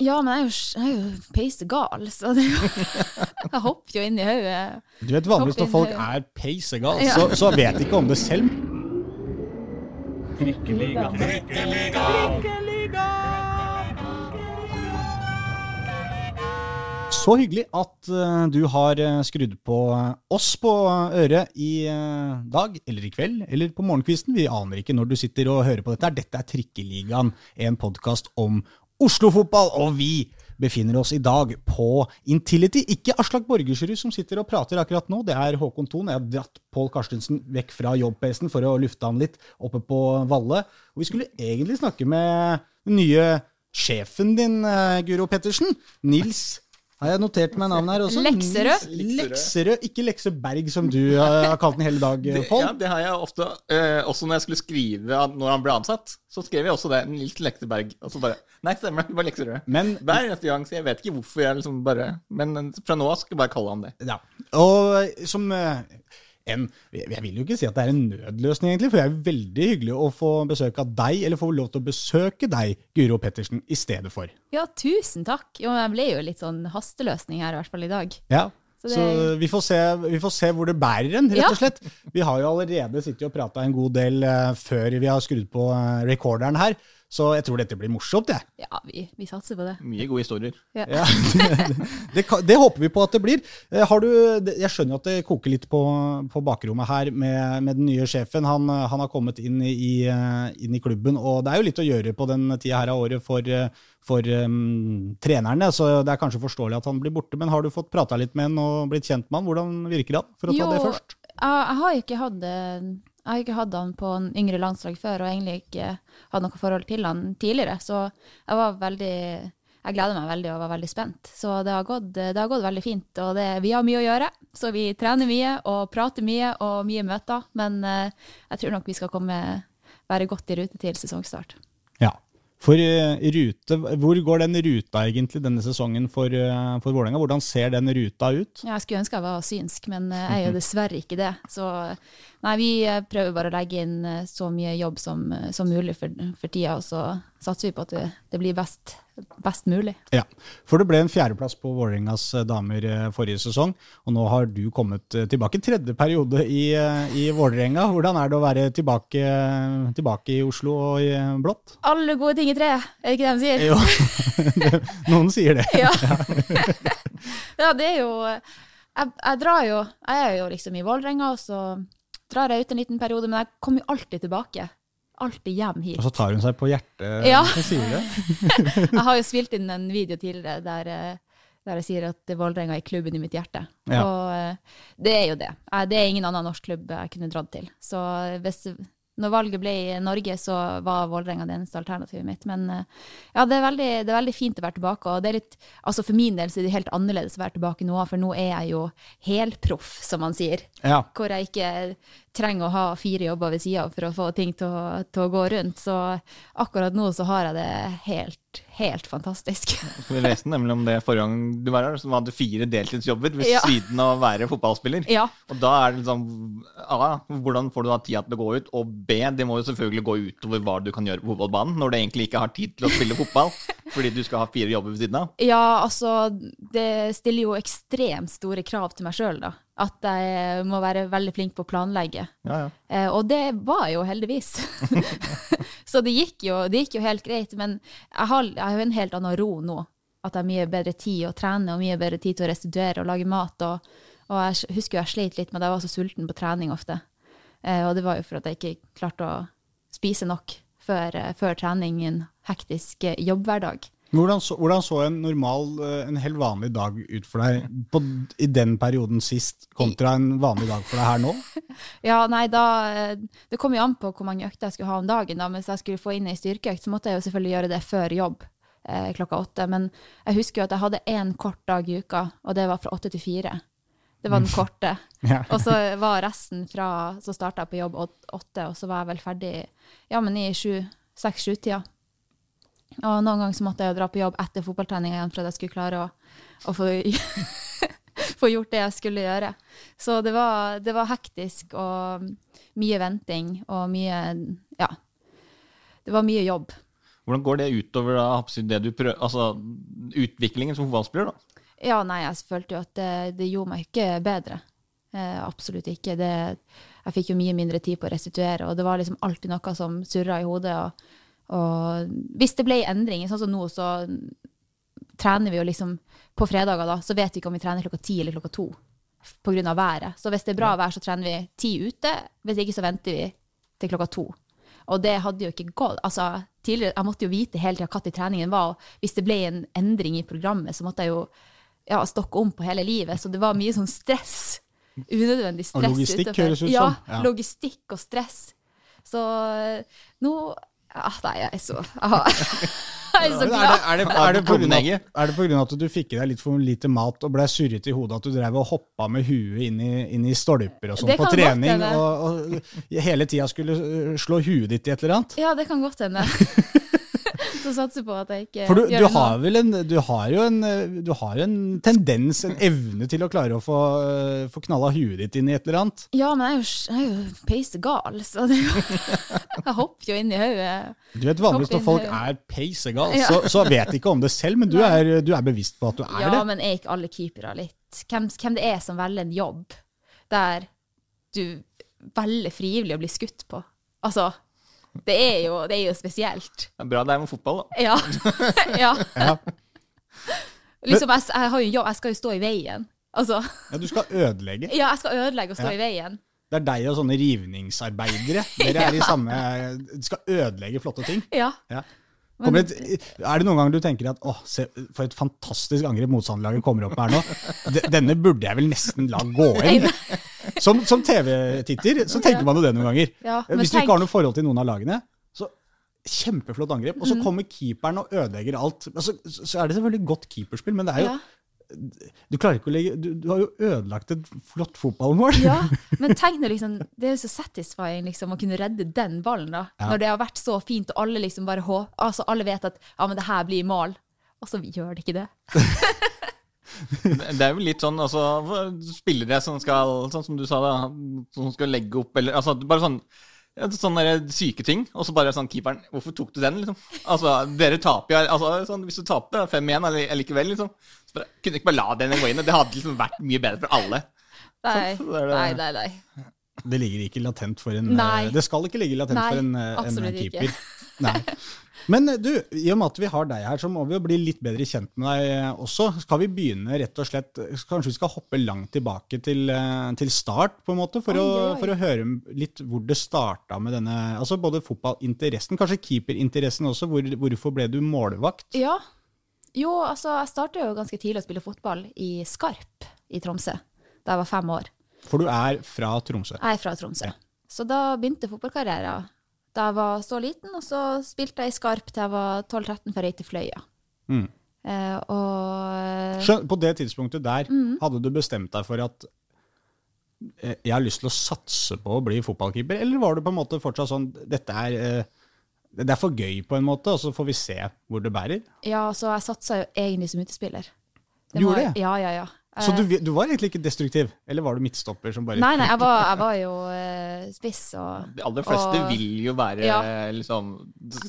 Ja, men jeg er jo, jeg er jo peisegal, så det er jo Jeg hopper jo inn i hodet. Du vet Vanligvis når folk er peisegal, så, så vet de ikke om det selv. Trikkeliga. Så hyggelig at eh, du har eh, skrudd på eh, oss på øret i dag, eller i kveld, eller på morgenkvisten. Vi aner ikke når du sitter og hører på dette. Dette er Trikkeligaen, en podkast om Oslo-fotball, og vi befinner oss i dag på Intility. Ikke Aslak Borgersrud som sitter og prater akkurat nå, det er Håkon Thon. Jeg har dratt Pål Karstensen vekk fra jobb-PC-en for å lufte han litt oppe på Valle. Og vi skulle egentlig snakke med den nye sjefen din, eh, Guro Pettersen. Nils har jeg notert meg navnet her også? Lekserød. Lekserød, ikke Lekseberg, som du har har kalt den hele dag, Det, Pål. ja, det har jeg ofte. Eh, også når jeg skulle skrive når han ble ansatt, så skrev jeg også det. Nils Lekseberg. Og så bare Nei, stemmer, det var Lekserød. Men Hver eneste gang, så jeg vet ikke hvorfor jeg liksom bare Men fra nå av skal jeg bare kalle han det. Ja, og som eh, en Jeg vil jo ikke si at det er en nødløsning, egentlig, for det er veldig hyggelig å få besøk av deg, eller få lov til å besøke deg, Guro Pettersen, i stedet for. Ja, tusen takk. Jo, jeg ble jo litt sånn hasteløsning her, i hvert fall i dag. Ja. Så Så, vi, får se, vi får se hvor det bærer en, rett og slett. Vi har jo allerede sittet og prata en god del uh, før vi har skrudd på uh, recorderen her, så jeg tror dette blir morsomt, jeg. Ja, vi, vi satser på det. Mye gode historier. Ja. Ja, det, det, det håper vi på at det blir. Eh, Har du, jeg skjønner jo at det koker litt på, på bakrommet her med, med den nye sjefen. Han, han har kommet inn i, eh, inn i klubben, og det er jo litt å gjøre på den tida her av året for, eh, for um, trenerne, så det er kanskje forståelig at han blir borte. Men har du fått prata litt med han og blitt kjent med han? Hvordan virker han, for å ta Jo, det først? Jeg, jeg har ikke hatt jeg har ikke hatt han på en yngre landslag før, og egentlig ikke hatt noe forhold til han tidligere. Så jeg var veldig Jeg gleder meg veldig og var veldig spent. Så det har gått, det har gått veldig fint. Og det, vi har mye å gjøre, så vi trener mye og prater mye og mye møter. Men eh, jeg tror nok vi skal komme, være godt i rute til sesongstart. Ja. For eh, rute, Hvor går den ruta egentlig denne sesongen for, uh, for Vålerenga? Hvordan ser den ruta ut? Ja, Jeg skulle ønske jeg var synsk, men eh, jeg er jo dessverre ikke det. Så nei, vi eh, prøver bare å legge inn eh, så mye jobb som, eh, som mulig for, for tida, og så satser vi på at det, det blir best, best mulig. Ja, for det ble en fjerdeplass på Vålerengas eh, damer eh, forrige sesong, og nå har du kommet eh, tilbake. Tredje periode i, i Vålerenga. Hvordan er det å være tilbake, tilbake i Oslo og i blått? Alle gode ting i tre, er det ikke det de sier? Jo, det, noen sier det. Ja. ja, det er jo jeg, jeg drar jo Jeg er jo liksom i Vålerenga, og så drar jeg ut en liten periode, men jeg kommer jo alltid tilbake. Alltid hjem hit. Og så tar hun seg på hjertet, Ja. og sier det. Jeg har jo spilt inn en video tidligere der, eh, der jeg sier at Vålerenga er klubben i mitt hjerte. Ja. Og eh, det er jo det. Eh, Det er ingen annen norsk klubb jeg kunne dratt til. Så hvis, når valget ble i Norge, så var Vålerenga det eneste alternativet mitt. Men ja, det er, veldig, det er veldig fint å være tilbake. Og det er litt, altså for min del så er det helt annerledes å være tilbake nå, for nå er jeg jo helproff, som man sier. Ja. Hvor jeg ikke trenger å ha fire jobber ved sida for å få ting til å, til å gå rundt. Så akkurat nå så har jeg det helt, helt fantastisk. Vi leste nemlig om det forrige gang du var her, som hadde fire deltidsjobber ved Ja. siden av å være fotballspiller. Ja. Og da er det liksom A. Hvordan får du da tida til å gå ut? Og B. Det må jo selvfølgelig gå utover hva du kan gjøre på fotballbanen, når du egentlig ikke har tid til å spille fotball fordi du skal ha fire jobber ved siden av. Ja, altså, det stiller jo ekstremt store krav til meg sjøl, da. At jeg må være veldig flink på å planlegge. Ja, ja. Eh, og det var jeg jo heldigvis. så det gikk, jo, det gikk jo helt greit. Men jeg har, jeg har en helt annen ro nå. At jeg har mye bedre tid å trene og mye bedre tid til å restituere og lage mat. Og, og jeg husker jo jeg slet litt med at jeg var så sulten på trening ofte. Eh, og det var jo for at jeg ikke klarte å spise nok før, eh, før trening i en hektisk eh, jobbhverdag. Hvordan så, hvordan så en normal, eh, en helt vanlig dag ut for deg på, i den perioden sist, kontra en vanlig dag for deg her nå? Ja, nei, da eh, Det kom jo an på hvor mange økter jeg skulle ha om dagen. da, Hvis jeg skulle få inn ei styrkeøkt, så måtte jeg jo selvfølgelig gjøre det før jobb eh, klokka åtte. Men jeg husker jo at jeg hadde én kort dag i uka, og det var fra åtte til fire. Det var den korte. Ja. Og så var resten fra Så starta jeg på jobb åtte, og så var jeg vel ferdig ja, men i sju, seks-sju-tida. Og noen ganger så måtte jeg dra på jobb etter fotballtreninga igjen for at jeg skulle klare å, å få, få gjort det jeg skulle gjøre. Så det var, det var hektisk og mye venting og mye Ja. Det var mye jobb. Hvordan går det utover da, det du prøver, altså, utviklingen som fotballspiller? da? Ja, nei, jeg følte jo at det, det gjorde meg ikke bedre. Eh, absolutt ikke. Det, jeg fikk jo mye mindre tid på å restituere, og det var liksom alltid noe som surra i hodet. Og, og hvis det ble endringer, sånn som nå, så trener vi jo liksom på fredager, da, så vet vi ikke om vi trener klokka ti eller klokka to pga. været. Så hvis det er bra vær, så trener vi ti ute. Hvis ikke, så venter vi til klokka to. Og det hadde jo ikke gått. Altså, tidligere, Jeg måtte jo vite hele tida når treningen var, og hvis det ble en endring i programmet, så måtte jeg jo ja, stokke om på hele livet. Så det var mye sånn stress. Unødvendig stress. Og logistikk utenfor. høres ut som. Ja. logistikk og stress. Så eh, nå ah, Nei, jeg er så Jeg er så glad. Er det, er, det, er, det på grunn av, at du fikk i deg litt for lite mat og ble surret i hodet, at du drev og hoppa med huet inn i, inn i stolper og sånn på trening, og, og hele tida skulle slå huet ditt i et eller annet? Ja, det kan godt hende. Så satse på at jeg ikke For du, gjør du det nå. har vel en Du har jo en, du har en tendens, en evne til å klare å få, øh, få knalla huet ditt inn i et eller annet. Ja, men jeg er jo, jeg er jo peisegal, så det, jeg hopper jo inn i hodet. Du vet Vanligvis når folk er peisegal, Ja. så, så vet de ikke om det selv, men du er, du er bevisst på at du er Ja, det. men er ikke alle keepere litt hvem, hvem det er som velger en jobb der du velger frivillig å bli skutt på? Altså, det er jo, det er jo spesielt. Det er bra det er med fotball, da. Ja. ja. Ja. Liksom, jeg, jeg har jo jeg skal jo stå i veien. Altså, Ja, du skal ødelegge. ja, jeg skal ødelegge og stå Ja. i veien. Det er deg og sånne rivningsarbeidere. Dere er i samme Du skal ødelegge flotte ting. Ja. Ja. Men- et, er det noen ganger du tenker at åh, se, for et fantastisk angrep motstanderlaget kommer opp med her nå. Denne burde jeg vel nesten la gå inn. Som, som TV-titter så tenker man jo det noen ganger. Ja, men Hvis du tenk- ikke har noe forhold til noen av lagene, så kjempeflott angrep. Og Mm. så kommer keeperen og ødelegger alt. Altså, så er det selvfølgelig godt keeperspill, men det er jo Ja. Du klarer ikke å legge Du, du har jo ødelagt et flott fotballmål. Ja, men tenk nå liksom, det er jo så satisfying liksom, å kunne redde den ballen, da. Ja. Når det har vært så fint, og alle liksom bare hå- altså alle vet at ja, men det her blir mål. Og så gjør det ikke det. Det er jo litt sånn altså, spillere som skal, sånn som du sa, da, som skal legge opp eller altså, Bare sånn Sånne syke ting, og så bare sånn keeperen Hvorfor tok du den, liksom? Altså, dere taper jo altså, sånn, Hvis du taper 5-1 eller- likevel, liksom så bare, Kunne ikke bare la den gå inn? Det hadde liksom vært mye bedre for alle. Nei, Så det det- nei, nei. nei. Det ligger ikke latent for en Nei. eh, Det skal ikke ligge latent Nei, for en, eh, en keeper. ikke. Nei. Men eh, du, i og med at vi har deg her, så må vi jo bli litt bedre kjent med deg eh, også. Skal vi begynne rett og slett Kanskje vi skal hoppe langt tilbake til, eh, til start, på en måte, for, Oi, å, oi, oi. for å høre litt hvor det starta med denne Altså både fotballinteressen, kanskje keeperinteressen også. Hvor, hvorfor ble du målvakt? Ja. Jo, altså, jeg starta jo ganske tidlig å spille fotball i Skarp i Tromsø da jeg var fem år. For du er fra Tromsø. Jeg er fra Tromsø. Så da begynte fotballkarrieren da jeg var så liten, og så spilte jeg i Skarp til jeg var 12-13 før jeg gikk til Fløya. Mm. Eh, og Skjøn, på det tidspunktet der, Mm. hadde du bestemt deg for at eh, jeg har lyst til å satse på å bli fotballkeeper, eller var du på en måte fortsatt sånn dette er, eh, det er for gøy på en måte, og så får vi se hvor det bærer? Ja, så jeg satsa jo egentlig som utespiller. Det gjorde det? Ja, ja, ja. Så Eh, du, du var egentlig ikke destruktiv, eller var du midtstopper som bare Nei, nei, jeg var, jeg var jo uh, spiss og De aller fleste Og- vil jo være Ja. liksom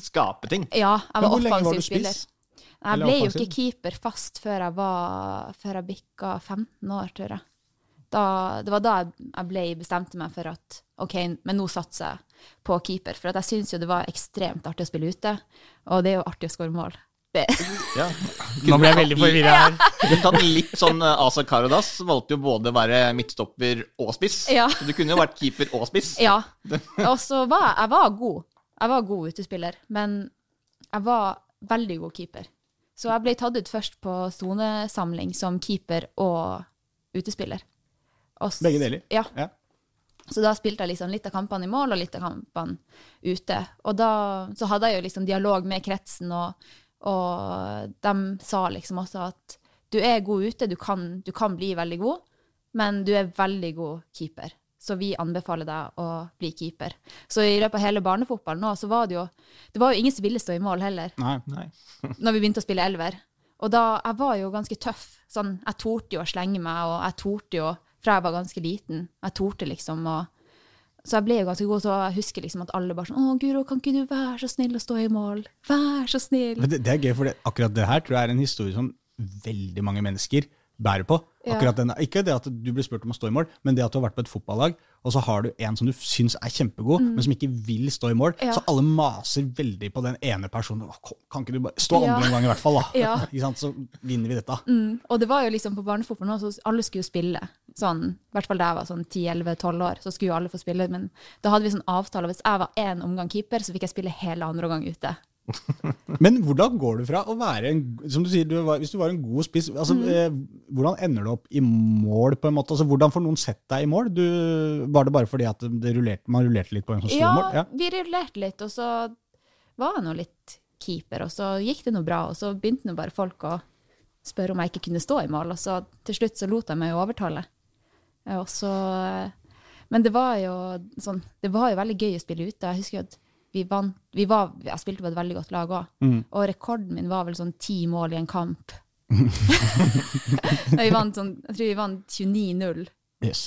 Skape ting. Ja, jeg var du offensiv spiller. spiss? Jeg Eller ble jo ikke keeper fast før jeg var Før jeg bikka 15 år, tror jeg. Da, det var da jeg, jeg ble, bestemte meg for at OK, men nå satser jeg på keeper. For at jeg syns jo det var ekstremt artig å spille ute, og det er jo artig å skåre mål. Det, Ja. Nå ble jeg veldig forvirra her. Du tatt litt sånn eh, Asa Karadas valgte jo både å være midtstopper og spiss. Ja. Du kunne jo vært keeper og spiss. ja. Og så var jeg var god. Jeg var god utespiller, men jeg var veldig god keeper. Så jeg ble tatt ut først på sonesamling som keeper og utespiller. Og s- Begge deler? Ja. Ja. Så da spilte jeg liksom litt av kampene i mål og litt av kampene ute. Og da så hadde jeg jo liksom dialog med kretsen, og, og de sa liksom også at du er god ute, du kan, du kan bli veldig god, men du er veldig god keeper. Så vi anbefaler deg å bli keeper. Så i løpet av hele barnefotballen nå, så var det jo Det var jo ingen som ville stå i mål heller Nei. Nei. når vi begynte å spille elver. Og da, jeg var jo ganske tøff. Sånn, jeg torde jo å slenge meg, og jeg torde jo, fra jeg var ganske liten, jeg torde liksom å så jeg ble jo ganske god, så jeg husker liksom at alle bare sånn 'Å, Guro, kan ikke du være så snill å stå i mål?' Vær så snill. Det, det er gøy, for det, akkurat det her tror jeg er en historie som veldig mange mennesker bærer på. Akkurat den, ikke det at du blir spurt om å stå i mål, men det at du har vært på et fotballag, og så har du en som du syns er kjempegod, men som ikke vil stå i mål. Mm. Ja. Så alle maser veldig på den ene personen. Kan ikke du bare stå Ja. en gang, i hvert fall, da? Ja. Så vinner vi dette. Mm. Og det var jo liksom på barnefotball også, så alle skulle jo spille. Sånn, I hvert fall da jeg var sånn 10-11-12 år, så skulle jo alle få spille. Men da hadde vi sånn avtale. Hvis jeg var én omgang keeper, så fikk jeg spille hele andre omgang ute. Men hvordan går du fra å være en som du sier, du var, Hvis du var en god spiss, altså, Mm. eh, hvordan ender du opp i mål? på en måte? Altså, hvordan får noen sett deg i mål? Du, var det bare fordi at det rullerte, man rullerte litt på en som sto i Ja, mål? Ja. vi rullerte litt, og så var jeg nå litt keeper, og så gikk det nå bra. Og så begynte nå bare folk å spørre om jeg ikke kunne stå i mål, og så til slutt så lot jeg meg overtale. Eh, Og så, men det var jo sånn, det var jo veldig gøy å spille ute. Jeg husker jo at vi vant, vi var, jeg spilte på et veldig godt lag òg, Mm. og rekorden min var vel sånn ti mål i en kamp. vi vant sånn, jeg tror vi vant 29-0. Yes.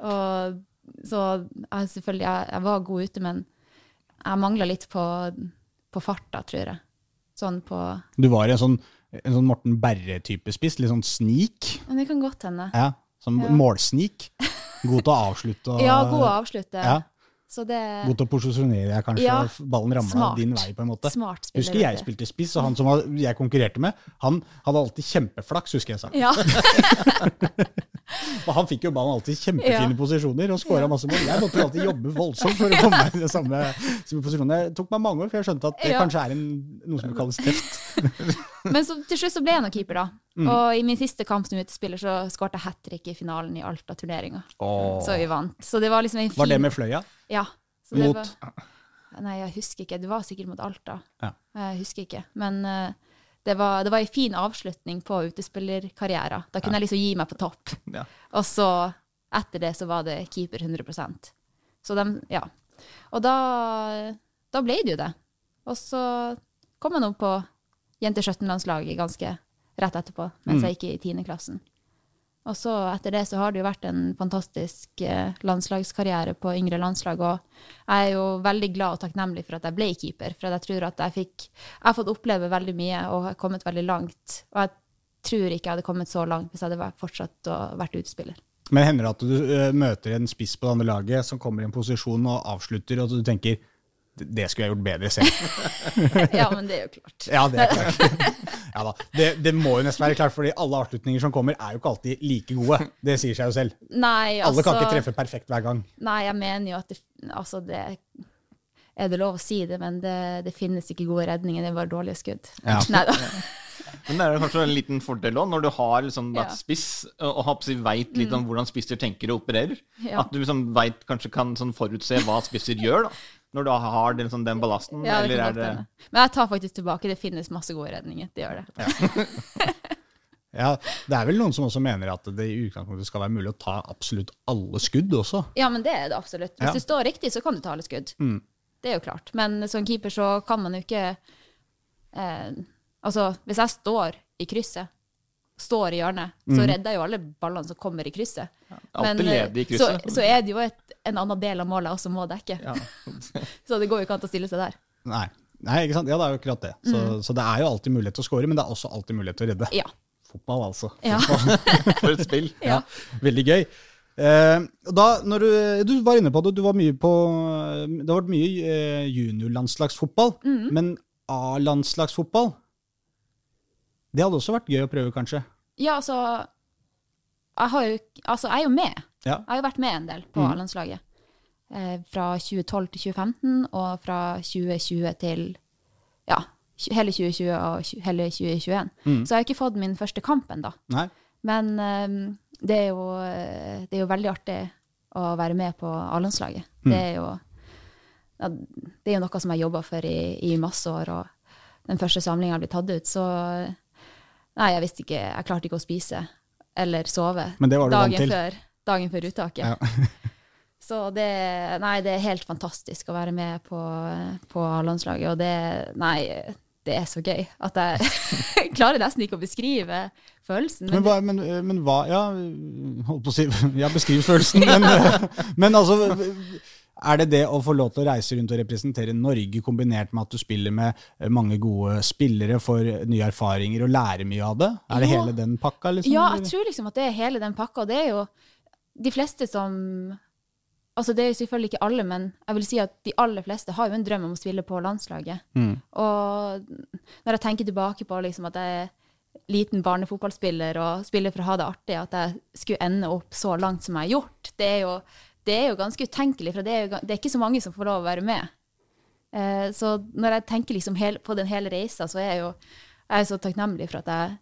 Og så jeg, selvfølgelig, jeg, jeg var god ute, men jeg mangla litt på, på farta, tror jeg. Sånn på Du var en sånn, en sånn Morten Berre-type spiss, litt sånn snik. Men det kan godt hende. Ja, som Ja. målsnik. God til å avslutte. Og, Ja, god å avslutte. Ja, det god til å posisjonere deg, kanskje. Ja, ballen ramla din vei, på en måte. smart spiller. Husker jeg spilte spiss, og han som jeg konkurrerte med, han hadde alltid kjempeflaks, husker jeg sa. Ja. Og han fikk jo ballen alltid i kjempefine Ja. posisjoner og skåra masse mål. Jeg måtte alltid jobbe voldsomt for å komme meg i den samme, samme posisjonen. Det tok meg mange år før jeg skjønte at det kanskje er en, noe som kalles teft. Men så, til slutt så ble jeg nå keeper, da. Mm. Og i min siste kamp som utespiller så skårte jeg hat trick i finalen i Alta-turneringa. Så vi vant. Så det var liksom en fin Var det med Fløya? Ja. Så det Mot? Var, nei, jeg husker ikke. Det var sikkert mot Alta. Ja. Jeg husker ikke. Men uh, det var, det var en fin avslutning på utespillerkarrieren. Da kunne jeg liksom gi meg på topp. Ja. Og så, etter det, så var det keeper 100 Så dem, ja. Og da, da ble det jo det. Og så kom jeg nå på jente 17-landslaget ganske rett etterpå, mens jeg gikk i 10. klassen. Og så etter det så har det jo vært en fantastisk eh, landslagskarriere på yngre landslag, og jeg er jo veldig glad og takknemlig for at jeg ble keeper, for jeg tror at jeg fikk Jeg har fått oppleve veldig mye og har kommet veldig langt. Og jeg tror ikke jeg hadde kommet så langt hvis jeg hadde fortsatt å vært utespiller. Men hender det at du eh, møter en spiss på det andre laget som kommer i en posisjon og avslutter, og du tenker det skulle jeg gjort bedre selv. Ja, men det er jo klart. Ja, det er klart. Ja da. Det, det må jo nesten være klart, fordi alle avslutninger som kommer, er jo ikke alltid like gode. Det sier seg jo selv. Nei, altså Alle kan ikke treffe perfekt hver gang. Nei, jeg mener jo at det, altså det Er det lov å si det, men det, det finnes ikke gode redninger, det er bare dårlige skudd. Ja. Nei da. Men det er kanskje en liten fordel òg, når du har liksom vært Ja. spiss og har veit litt om hvordan spisser tenker og opererer. Ja. At du liksom vet, kanskje kan sånn forutse hva spisser gjør, da. Når du har den, sånn, den ballasten. Ja, det eller kan godt det. Men jeg tar faktisk tilbake, det finnes masse gode redninger. Det gjør det. Ja, Det er vel noen som også mener at det i utgangspunktet skal være mulig å ta absolutt alle skudd også. Ja, men det er det absolutt. Hvis Ja. du står riktig, så kan du ta alle skudd. Mm. Det er jo klart. Men som keeper så kan man jo ikke eh, Altså, hvis jeg står i krysset, står i hjørnet, så redder jo alle ballene som kommer i krysset. Ja, Men i så, krysset. så er det jo et, en annen del av målet også må dekke. Ja. Så det går jo ikke an å stille seg der. Nei. Nei, ikke sant? Ja, det er jo akkurat det. Så, så det er jo alltid mulighet til å score, men det er også alltid mulighet til å redde. Ja. Fotball, altså. Ja. For et spill. Ja. Veldig gøy. Eh, da, når du, du var inne på det, du var mye på Det har vært mye eh, juniorlandslagsfotball, men A-landslagsfotball Det hadde også vært gøy å prøve, kanskje? Ja, altså Jeg, har jo, altså, jeg er jo med. Ja. Jeg har jo vært med en del på A-landslaget. Eh, fra 2012 til 2015, og fra 2020 til ja, hele 2020 og hele 2021. Så jeg har ikke fått min første kamp ennå. Men eh, det, er jo, det er jo veldig artig å være med på A-landslaget. Det er jo ja, det er jo noe som jeg jobba for i, i masse år, og den første samlinga blir tatt ut, så Nei, jeg visste ikke Jeg klarte ikke å spise eller sove Men dagen før, dagen før uttaket. Ja. Så det Nei, det er helt fantastisk å være med på, på A-landslaget, og det Nei, det er så gøy at jeg klarer nesten ikke å beskrive følelsen. Men hva, men, men hva Ja, holdt på å si Ja, beskriv følelsen, men, men altså Er det det å få lov til å reise rundt og representere Norge, kombinert med at du spiller med eh, mange gode spillere, får nye erfaringer og lærer mye av det? Er det jo. hele den pakka, liksom? Ja, eller? jeg tror liksom at det er hele den pakka. Og det er jo de fleste som Altså, det er selvfølgelig ikke alle, men jeg vil si at de aller fleste har jo en drøm om å spille på landslaget. Mm. Og når jeg tenker tilbake på liksom at jeg er liten barnefotballspiller og spiller for å ha det artig, at jeg skulle ende opp så langt som jeg har gjort, det er jo, det er jo ganske utenkelig, for det er, jo, det er ikke så mange som får lov å være med. Eh, så når jeg tenker liksom hel, på den hele reisa, så er jeg jo jeg er så takknemlig for at jeg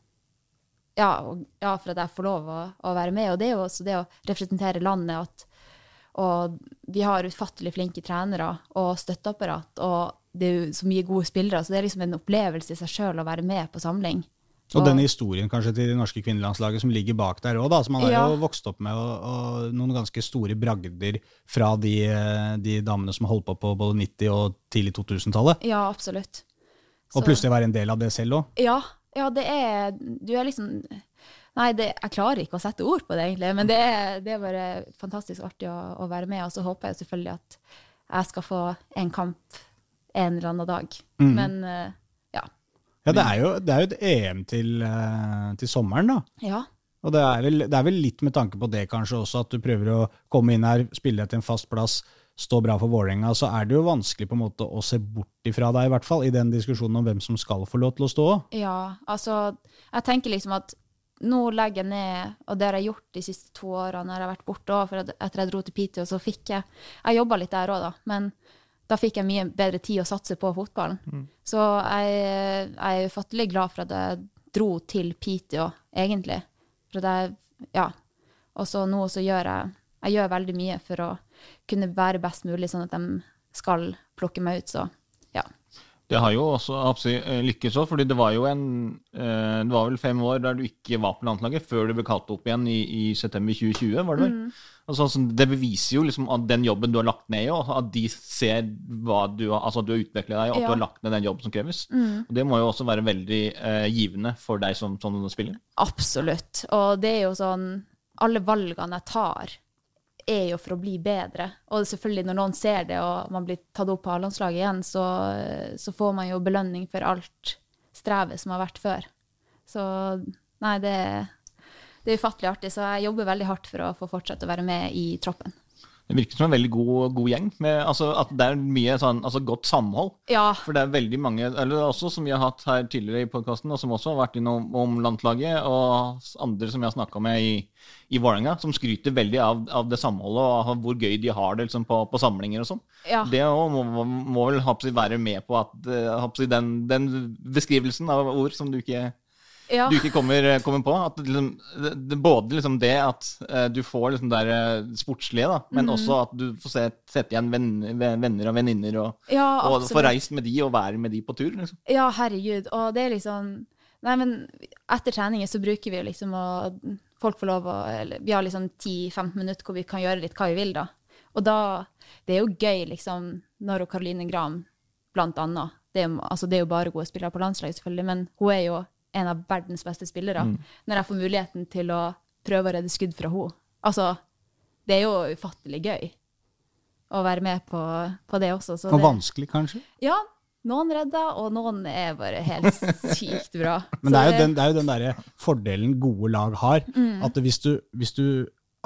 ja, og, ja, for at jeg får lov å, å være med. Og det er jo også det å representere landet. At, og vi har ufattelig flinke trenere og støtteapparat, og det er jo så mye gode spillere. Så det er liksom en opplevelse i seg sjøl å være med på samling. Og den historien kanskje til det norske kvinnelandslaget som ligger bak der òg, som man har Ja. jo vokst opp med, og, og noen ganske store bragder fra de, de damene som holdt på på både 90- og tidlig 2000-tallet. Ja, absolutt. Og Så- plutselig være en del av det selv òg. Ja, ja, det er Du er liksom Nei, det, jeg klarer ikke å sette ord på det, egentlig, men det er, det er bare fantastisk artig å, å være med. Og så håper jeg selvfølgelig at jeg skal få en kamp en eller annen dag. Men eh, ja. Det er jo, det er jo et EM til, eh, til sommeren, da. Ja. Og det er, vel, det er vel litt med tanke på det kanskje også, at du prøver å komme inn her, spille til en fast plass, stå bra for Vålerenga. Så er det jo vanskelig på en måte å se bort ifra deg, i hvert fall, i den diskusjonen om hvem som skal få lov til å stå. Ja, altså Jeg tenker liksom at nå legger jeg ned, og det har jeg gjort de siste to årene når jeg har vært borte òg, for etter jeg dro til Piteå, så fikk jeg Jeg jobba litt der òg, da, men da fikk jeg mye bedre tid å satse på fotballen. Så jeg, jeg er ufattelig glad for at jeg dro til Piteå, egentlig. For at jeg Ja. Og så nå så gjør jeg Jeg gjør veldig mye for å kunne være best mulig, sånn at de skal plukke meg ut, så ja. Det har jo også absolutt, eh, lykkes òg, fordi det var jo en eh, Det var vel fem år der du ikke var på landslaget, før du ble kalt opp igjen i, i september 2020, var det vel? Altså, altså, det beviser jo liksom at den jobben du har lagt ned i, at de ser hva du har Altså at du har utvikla deg, og at Ja. du har lagt ned den jobben som kreves. Og Det må jo også være veldig eh, givende for deg som, som spiller. Absolutt. Og det er jo sånn Alle valgene jeg tar, er jo for å bli bedre. Og selvfølgelig, når noen ser det, og man blir tatt opp på A-landslaget igjen, så, så får man jo belønning for alt strevet som har vært før. Så nei, det, det er ufattelig artig. Så jeg jobber veldig hardt for å få fortsette å være med i troppen. Det virker som en veldig god, god gjeng. Med, altså, at det er mye sånn, altså, godt samhold. Ja, For det er veldig mange, eller også som vi har hatt her tidligere i podkasten, og som også har vært innom om landslaget, og andre som jeg har snakka med i, i Vålerenga, som skryter veldig av, av det samholdet og hvor gøy de har det liksom, på, på samlinger og sånn. ja. Det må, må, må vel hoppsi, være med på at hoppsi, den, den beskrivelsen av ord som du ikke, ja. du ikke kommer, kommer på. At liksom, det, både liksom det at eh, du får liksom det eh, sportslige, da, men men også at du får se, sette igjen venner, venner og venninner. og ja, og få reist med de og være med de på tur. liksom. Ja, herregud. Og det er liksom Nei, men etter treninger så bruker vi jo liksom å Folk får lov å eller, Vi har liksom 10-15 minutter hvor vi kan gjøre litt hva vi vil, da. Og da Det er jo gøy, liksom, når Caroline Graham, blant annet det er, altså, det er jo bare gode spillere på landslaget, selvfølgelig, men hun er jo en av verdens beste spillere. Når jeg får muligheten til å prøve å redde skudd fra henne. Altså, det er jo ufattelig gøy å være med på, på det også. Så Og det, vanskelig, kanskje. ja, noen redder, og noen er bare helt sykt bra. Men det er jo den, det er jo den derre fordelen gode lag har. Mm. At hvis du, hvis du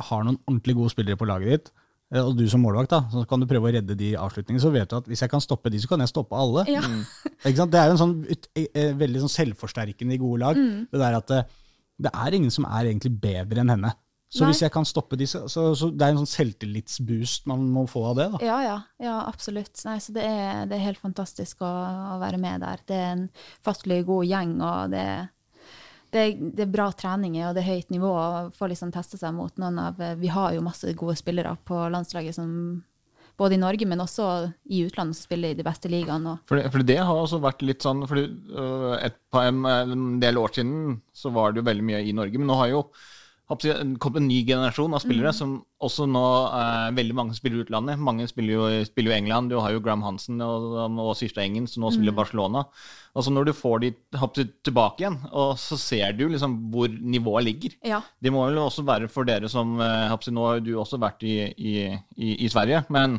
har noen ordentlig gode spillere på laget ditt, og du som målvakt, da, så kan du prøve å redde de avslutningene, så vet du at hvis jeg kan stoppe de, så kan jeg stoppe alle. Ja. Ikke sant? Det er jo en sånn ut, eh, eh, veldig sånn selvforsterkende i gode lag. Mm. Det der at det, er ingen som er egentlig bedre enn henne. Så Nei. hvis jeg kan stoppe de, så, så, så det er en sånn selvtillitsboost man må få av det. da. Ja, ja, ja absolutt. Nei, så det er, det er helt fantastisk å, å være med der. Det er en fattelig god gjeng, og det, det, det er bra trening og det er høyt nivå. og Får liksom teste seg mot noen av Vi har jo masse gode spillere på landslaget som både i Norge, men også i utlandet, som spiller i de beste ligaene. For for det har også vært litt sånn fordi, øh, et, par, en, del år siden så var det jo veldig mye i Norge, men nå har jo kommet en ny generasjon av spillere som også nå eh, Veldig mange spiller utlandet. Mange spiller jo, spiller jo England. Du har jo Graham Hansen og, og Syrstad Engen som nå spiller i Barcelona. Altså Når du får de tilbake igjen, og så ser du liksom hvor nivået ligger. Ja. Det må vel også være for dere som hoppsi, Nå har du også vært i, i, i, i Sverige, men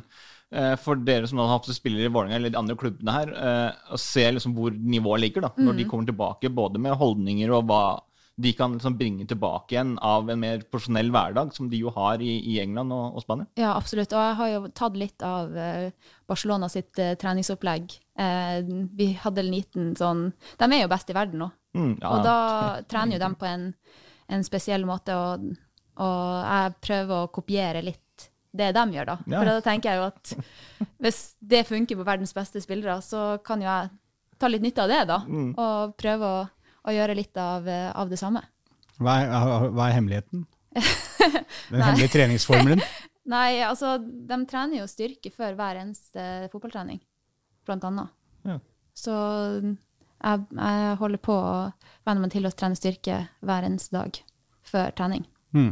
eh, for dere som har hatt spillere i Vålerenga eller de andre klubbene her, eh, å se liksom hvor nivået ligger, da, når de kommer tilbake, både med holdninger og hva de kan liksom bringe tilbake igjen av en mer profesjonell hverdag, som de jo har i, i England og, og Spania. Ja, absolutt. Og jeg har jo tatt litt av eh, Barcelona sitt uh, treningsopplegg. Uh, vi hadde en liten sånn De er jo best i verden nå. Mm, ja, Og da trener jo de på en, en spesiell måte, og, og jeg prøver å kopiere litt det de gjør, da. Ja. For da tenker jeg jo at hvis det funker på verdens beste spillere, så kan jo jeg ta litt nytte av det, da. Mm. Og prøve å, å gjøre litt av, eh, av det samme. Hva er, hva er hemmeligheten? Den hemmelige treningsformelen? Nei, altså, de trener jo styrke før hver eneste fotballtrening, blant annet. Ja. Så jeg, jeg holder på å venne meg til å trene styrke hver eneste dag før trening. Mm.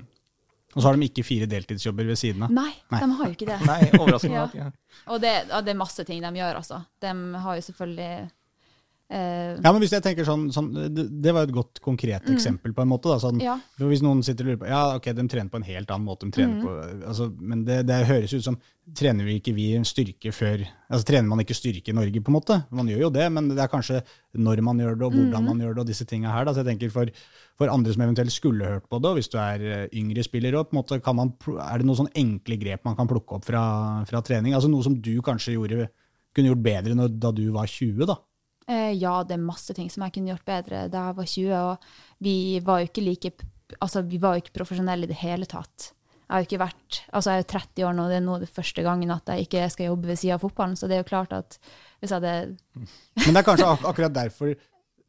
Og så har de ikke fire deltidsjobber ved siden av. Nei, Nei. de har jo ikke det. Nei, overraskende Ja. Og det, ja, det er masse ting de gjør, altså. De har jo selvfølgelig Ja, men hvis jeg tenker sånn, sånn det, det var et godt konkret eksempel på en måte. Da, sånn, Mm. Ja. Hvis noen sitter og lurer på Ja, ok, de trener på en helt annen måte. De Mm. på, altså, men det, det høres ut som Trener vi ikke vi styrke før altså Trener man ikke styrke i Norge, på en måte? Man gjør jo det, men det er kanskje når man gjør det, og Mm. hvordan man gjør det, og disse tinga her. Da. Så jeg tenker for, for andre som eventuelt skulle hørt på det, og hvis du er eh, yngre spiller, og på en måte kan man, pl- er det noen sånn enkle grep man kan plukke opp fra, fra trening? Altså Noe som du kanskje gjorde, kunne gjort bedre når, da du var 20, da? Eh, Ja, det er masse ting som jeg kunne gjort bedre da jeg var 20, og vi var jo ikke like Altså, vi var jo ikke profesjonelle i det hele tatt. Jeg har jo ikke vært Altså, jeg er jo 30 år nå, det er nå det første gangen at jeg ikke skal jobbe ved siden av fotballen, så det er jo klart at hvis jeg hadde Men det er kanskje ak akkurat derfor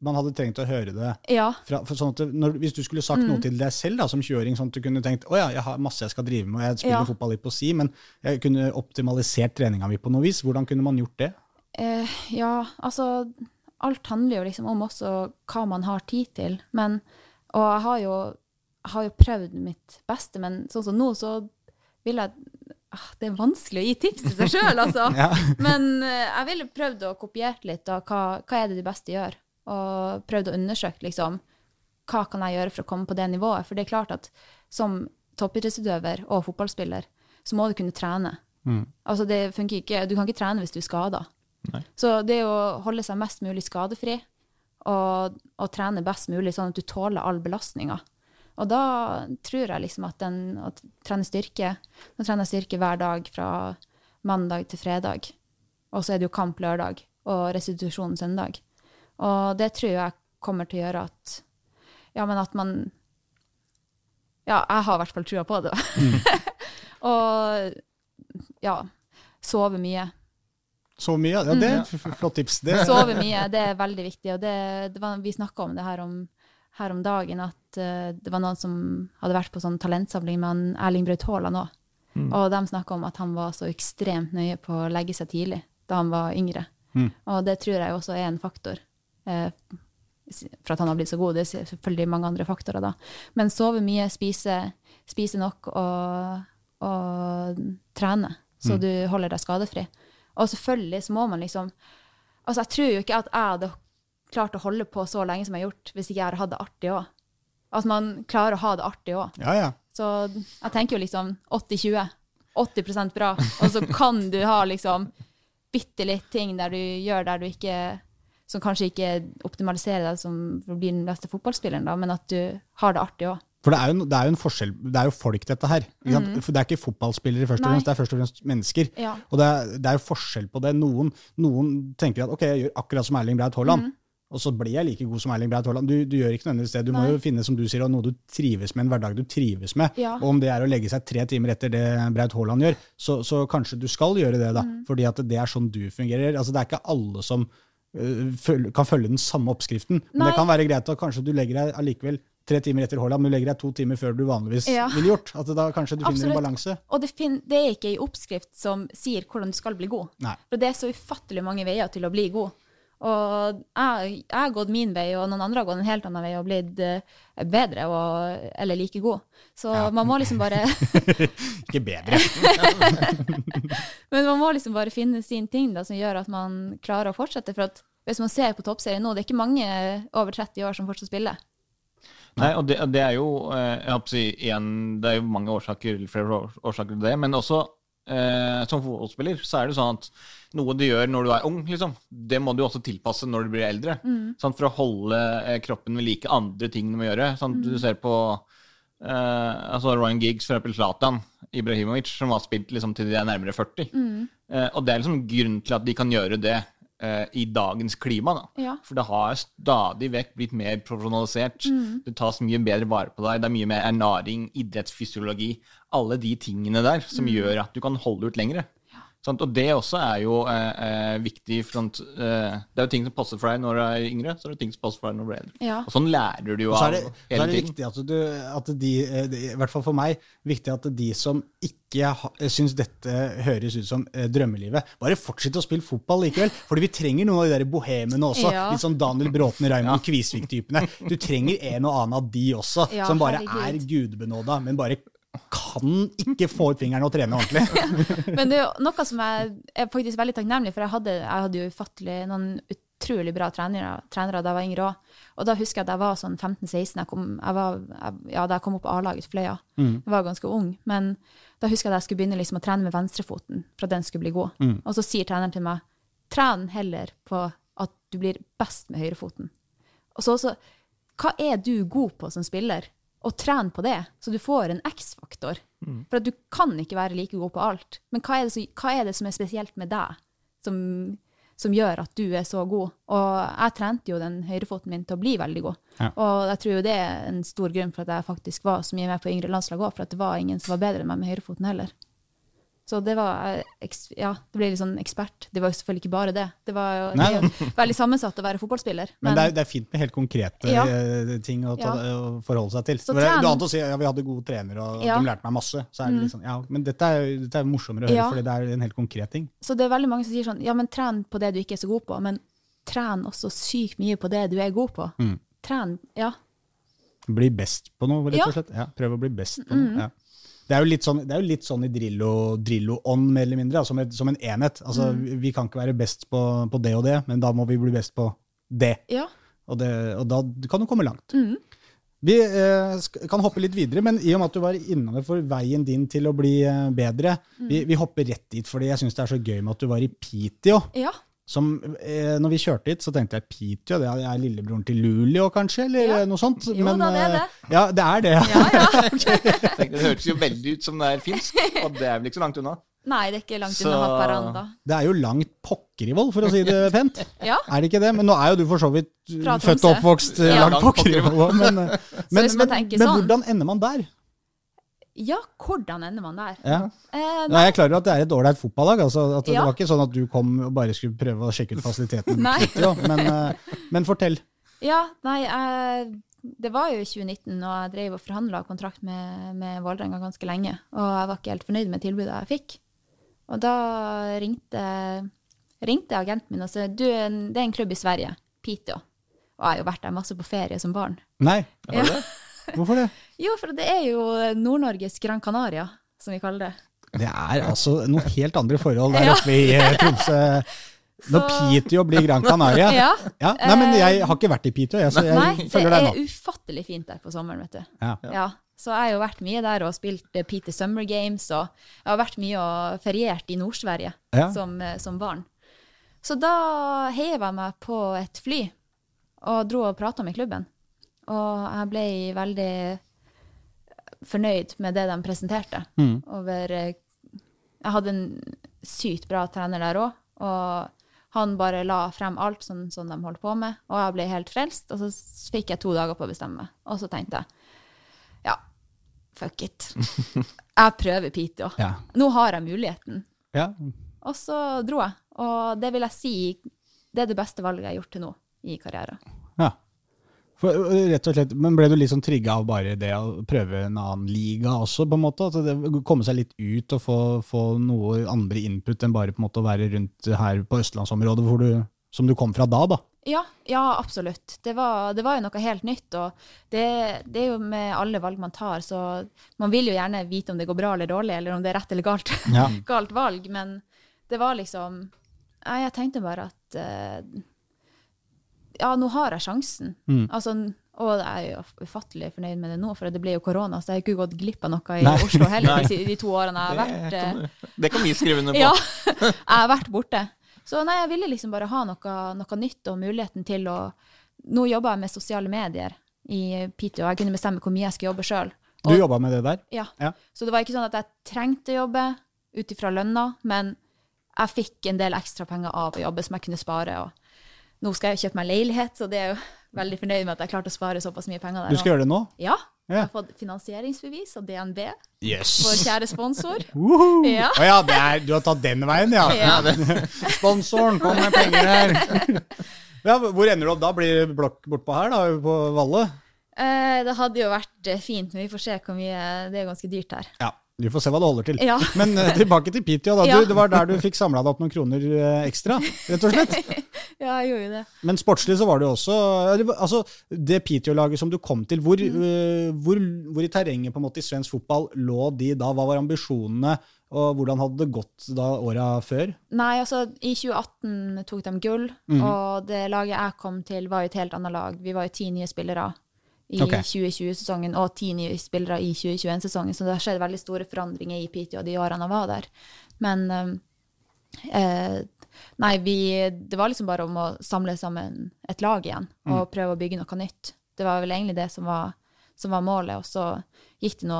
man hadde trengt å høre det. Ja. Fra, for sånn det, når, hvis du skulle sagt Mm. noe til deg selv da, som 20-åring, sånn at du kunne tenkt å ja, jeg har masse jeg skal drive med, og jeg spiller Ja. fotball litt på si, men jeg kunne optimalisert treninga mi på noe vis. Hvordan kunne man gjort det? Eh, ja, altså Alt handler jo liksom om også hva man har tid til. Men, og jeg har jo, har jo prøvd mitt beste, men sånn som nå, så vil jeg ah, Det er vanskelig å gi tips til seg sjøl, altså. Ja. Men eh, jeg ville prøvd å kopiere litt av hva, hva er det de beste gjør. Og prøvd å undersøke liksom, hva kan jeg gjøre for å komme på det nivået. For det er klart at som toppidrettsutøver og fotballspiller, så må du kunne trene. Mm. Altså det funker ikke, Du kan ikke trene hvis du er skada. Nei. Så det å holde seg mest mulig skadefri og, og trene best mulig, sånn at du tåler all belastninga. Og da tror jeg liksom at den å trene styrke Nå trener jeg styrke hver dag fra mandag til fredag. Og så er det jo kamp lørdag og restitusjon søndag. Og det tror jeg kommer til å gjøre at Ja, men at man Ja, jeg har i hvert fall trua på det. og ja, sove mye. Så mye? Ja, det er et flott tips. Det. Sove mye, det er veldig viktig. Og det, det var, vi snakka om det her om, her om dagen, at uh, det var noen som hadde vært på sånn talentsamling med han Erling Braut Haaland òg. Og de snakka om at han var så ekstremt nøye på å legge seg tidlig da han var yngre. Mm. Og det tror jeg også er en faktor Uh, for at han har blitt så god. Det er selvfølgelig mange andre faktorer, da. Men sove mye, spise, spise nok og, og trene, så du holder deg skadefri. Og selvfølgelig så må man liksom Altså, jeg tror jo ikke at jeg hadde klart å holde på så lenge som jeg har gjort, hvis ikke jeg hadde det artig òg. At man klarer å ha det artig òg. Ja, ja. Så jeg tenker jo liksom 80-20. 80% bra. Og så kan du ha liksom bitte litt ting der du gjør der du ikke Som kanskje ikke optimaliserer deg som for å bli den beste fotballspilleren, da, men at du har det artig òg. For det er, jo, det er jo en forskjell, det er jo folk dette her. For det er ikke fotballspillere først og Mm. Fremst, det er først og fremst mennesker. Ja. Og det er, det er jo forskjell på det. Noen, noen tenker at ok, jeg gjør akkurat som Erling Braut Haaland, og så blir jeg like god som Erling Braut Haaland. Du, du gjør ikke nødvendigvis det. Du må Mm. Jo finne som du sier, noe du trives med, en hverdag du trives med. Ja. Og om det er å legge seg tre timer etter det Braut Haaland gjør, så, så kanskje du skal gjøre det, da. Mm. Fordi at det er sånn du fungerer. Altså, det er ikke alle som uh, føl- kan følge den samme oppskriften. Men Nei. det kan være greit at kanskje du legger deg allikevel tre timer etter Haaland, men du legger deg to timer før du vanligvis Ja. ville gjort. At da kanskje du finner Absolutt. en balanse. Og det, det er ikke ei oppskrift som sier hvordan du skal bli god. Nei. For det er så ufattelig mange veier til å bli god. Og jeg, jeg har gått min vei, og noen andre har gått en helt annen vei og blitt eh, bedre og, eller like god. Så man må liksom bare Ikke bedre. Men man må liksom bare finne sin ting da, som gjør at man klarer å fortsette. For hvis man ser på toppserien nå, det er ikke mange over 30 år som fortsatt spiller. Nei, og det, det er jo eh, si, igjen, det er jo mange årsaker, flere årsaker til det, men også eh, som fotballspiller, så er det sånn at noe du gjør når du er ung, liksom, det må du også tilpasse når du blir eldre. Sant? For å holde eh, kroppen ved like andre ting du må gjøre. Sant? Du ser på eh, altså Ryan Giggs, for eksempel Zlatan Ibrahimovic, som har spilt liksom, til de er nærmere 40. Eh, og det er liksom grunnen til at de kan gjøre det i dagens klima. da. Ja. For det har stadig vekk blitt mer profesjonalisert. Det tas mye bedre vare på deg. Det er mye mer ernæring, idrettsfysiologi, alle de tingene der som gjør at du kan holde ut lengre. Sant? Og det også er jo eh, eh, viktig. For sånt, eh, det er jo ting som passer for deg når du er yngre, så er det ting som passer for deg når du blir eldre. Ja. Og sånn lærer du jo av så er det, så er det viktig at, du, at de, eh, i hvert fall for meg, viktig at de som ikke syns dette høres ut som eh, drømmelivet, bare fortsett å spille fotball likevel. Fordi vi trenger noen av de der bohemene også. Ja. Litt sånn Daniel Bråten, Raymond Kvisvik-typene. Du trenger en og annen av de også, Ja, som bare herregud. er gudbenåda, men bare kan ikke få ut fingeren og trene ordentlig. Men det er noe som jeg er faktisk veldig takknemlig for. Jeg hadde, jeg hadde jo ufattelig noen utrolig bra trenere, trenere da jeg var yngre òg. Og da husker jeg at jeg var sånn 15-16. Jeg kom, jeg var, jeg, ja, da jeg kom opp A-laget Fløya. Fløya. Jeg var ganske ung. Men da husker jeg at jeg skulle begynne liksom å trene med venstrefoten for at den skulle bli god. Og så sier treneren til meg tren heller på at du blir best med høyrefoten. Og så også, hva er du god på som spiller? Og tren på det, så du får en X-faktor. For at du kan ikke være like god på alt. Men hva er det, som- hva er, det som er spesielt med deg, som, som gjør at du er så god? Og jeg trente jo den høyrefoten min til å bli veldig god. Ja. Og jeg tror jo det er en stor grunn for at jeg faktisk var så mye med på yngre landslag òg, for at det var ingen som var bedre enn meg med høyrefoten heller. Så det var eh, Ja, det ble litt sånn ekspert. Det var jo selvfølgelig ikke bare det. Det var jo, det er veldig sammensatt å være fotballspiller. Men det er, det er fint med helt konkrete Ja. eh, ting å, ta, Ja. å forholde seg til. Så Det Du annet å si ja, vi hadde gode trenere, og Ja. Mm. de lærte meg masse. Så er det litt sånn, ja, Men dette er, dette er morsommere å høre, Ja. fordi det er en helt konkret ting. Så det er veldig mange som sier sånn, ja, men tren på det du ikke er så god på, men tren også sykt mye på det du er god på. Mm. Tren, ja. Bli best på noe, rett. Mm. og slett. Ja, prøv å bli best på noe. Ja. Det er jo litt sånn, det er jo litt sånn i Drillo- Drillo-ånd, mer eller mindre, som, et, som en enhet. Altså, Mm. vi, kan ikke være best på, på det og det, men da må vi bli best på det. Ja. Og, det, og da kan du komme langt. Mm. Vi eh, kan hoppe litt videre, men i og med at du var innom for veien din til å bli eh, bedre, Mm. vi, vi hopper rett dit, fordi jeg syns det er så gøy med at du var i Piteå. Ja. Som, eh, når vi kjørte hit, så tenkte jeg Piteå, det er lillebroren til Luleå, kanskje? Eller Ja. eh, noe sånt? Jo da, det er eh, det. Ja, det er det. Ja, ja. okay. Det hørtes jo veldig ut som det er finsk, og det er vel ikke så langt unna. Nei, det er ikke langt Så- unna Haparanda. Det er jo langt pokker i vold, for å si det pent. Ja. Er det ikke det? Men nå er jo du for så vidt født og oppvokst uh, Ja. langt pokker i vold men, uh, men, men, men sånn- hvordan ender man der? Ja, hvordan ender man der? Ja. Eh, Nå er jeg klar over at det er et ålreit fotballag. Altså, at det Ja. var ikke sånn at du kom og bare skulle prøve å sjekke ut fasiliteten. Men, uh, men fortell. Ja, nei, eh, det var jo i 2019, og jeg drev og forhandla kontrakt med, med Vålerenga ganske lenge. Og jeg var ikke helt fornøyd med tilbudet jeg fikk. Og da ringte, ringte agenten min og sa du, det er en klubb i Sverige, Piteå. Og jeg har jo vært der masse på ferie som barn. Nei, Ja. hvorfor det? Jo, for det er jo Nord-Norges Gran Canaria, som vi kaller det. Det er altså noen helt andre forhold der oppe i uh, Tromsø. Så- Piteå blir Gran Canaria. Ja. Ja, nei, men jeg har ikke vært i Piteå, jeg, så jeg Nei, det følger deg er ufattelig fint der på sommeren, vet du. Ja. Ja. Så jeg har jo vært mye der og spilt eh, Peter Summer Games, og jeg har vært mye og feriert i Nord-Sverige som, eh, som barn. Så da heiv jeg meg på et fly og dro og prata med klubben. Og jeg ble veldig fornøyd med det de presenterte. Mm. Over eh, Jeg hadde en sykt bra trener der òg, og han bare la frem alt som, som de holdt på med, og jeg ble helt frelst. Og så fikk jeg to dager på å bestemme meg, og så tenkte jeg ja, fuck it. Jeg prøver Piteå. Ja. Nå har jeg muligheten. Ja. Og så dro jeg, og det vil jeg si det er det beste valget jeg har gjort til nå i karrieren. ja. For, uh, rett og slett, men ble du litt sånn trigga av bare det å prøve en annen liga også, på en måte? At det Komme seg litt ut og få, få noe andre input enn bare på en måte å være rundt her på østlandsområdet, du, som du kom fra da, da? Ja, ja absolutt. Det var, det var jo noe helt nytt. Og det, det er jo med alle valg man tar, så man vil jo gjerne vite om det går bra eller dårlig, eller om det er rett eller galt, Ja. galt valg. Men det var liksom jeg tenkte bare at eh, Ja, nå har jeg sjansen. Mm. Altså, Og jeg er jo ufattelig fornøyd med det nå, for det ble jo korona, så jeg har ikke gått glipp av noe i Nei. Oslo heller de, de to årene jeg har vært Det kan, det kan vi skrive under på. Ja, jeg har vært borte. Så nei, jeg ville liksom bare ha noe, noe nytt og muligheten til å Nå jobber jeg med sosiale medier i Piteå, og jeg kunne bestemme hvor mye jeg skulle jobbe sjøl. Du jobba med det der? Ja. Ja. Så det var ikke sånn at jeg trengte å jobbe ut ifra lønna, men jeg fikk en del ekstra penger av å jobbe som jeg kunne spare. Og nå skal jeg kjøpe meg leilighet, så det er jo veldig fornøyd med at jeg klarte å spare såpass mye penger der. Du skal gjøre det nå? Ja. Jeg har fått finansieringsbevis av DNB, Yes. vår kjære sponsor. Woohoo! Ja. Oh, ja, det er, du har tatt den veien, ja. Ja. Sponsoren, kom med penger her. Ja, hvor ender du opp da? Blir det blokk bortpå her, da? På Valle? Eh, det hadde jo vært eh, fint, men vi får se hvor mye Det er ganske dyrt her. Ja, vi får se hva det holder til. Ja. Men uh, tilbake til Piteå. da. Ja. Det var der du fikk samla deg opp noen kroner uh, ekstra, rett og slett. Ja, jeg gjorde det. Men sportslig så var det jo også altså, Det Piteå-laget som du kom til, hvor, eh, hvor, hvor i terrenget på en måte i svensk fotball lå de da? Hva var ambisjonene, og hvordan hadde det gått da åra før? Nei, altså, i 2018 tok de gull, og det laget jeg kom til, var jo et helt annet lag. Vi var jo ti nye spillere i okay. 2020-sesongen og ti nye spillere i 2021-sesongen, så det har skjedd veldig store forandringer i Piteå de årene jeg var der. Men um, eh, Nei, vi, det var liksom bare om å samle sammen et lag igjen og prøve å bygge noe nytt. Det var vel egentlig det som var, som var målet, og så gikk det nå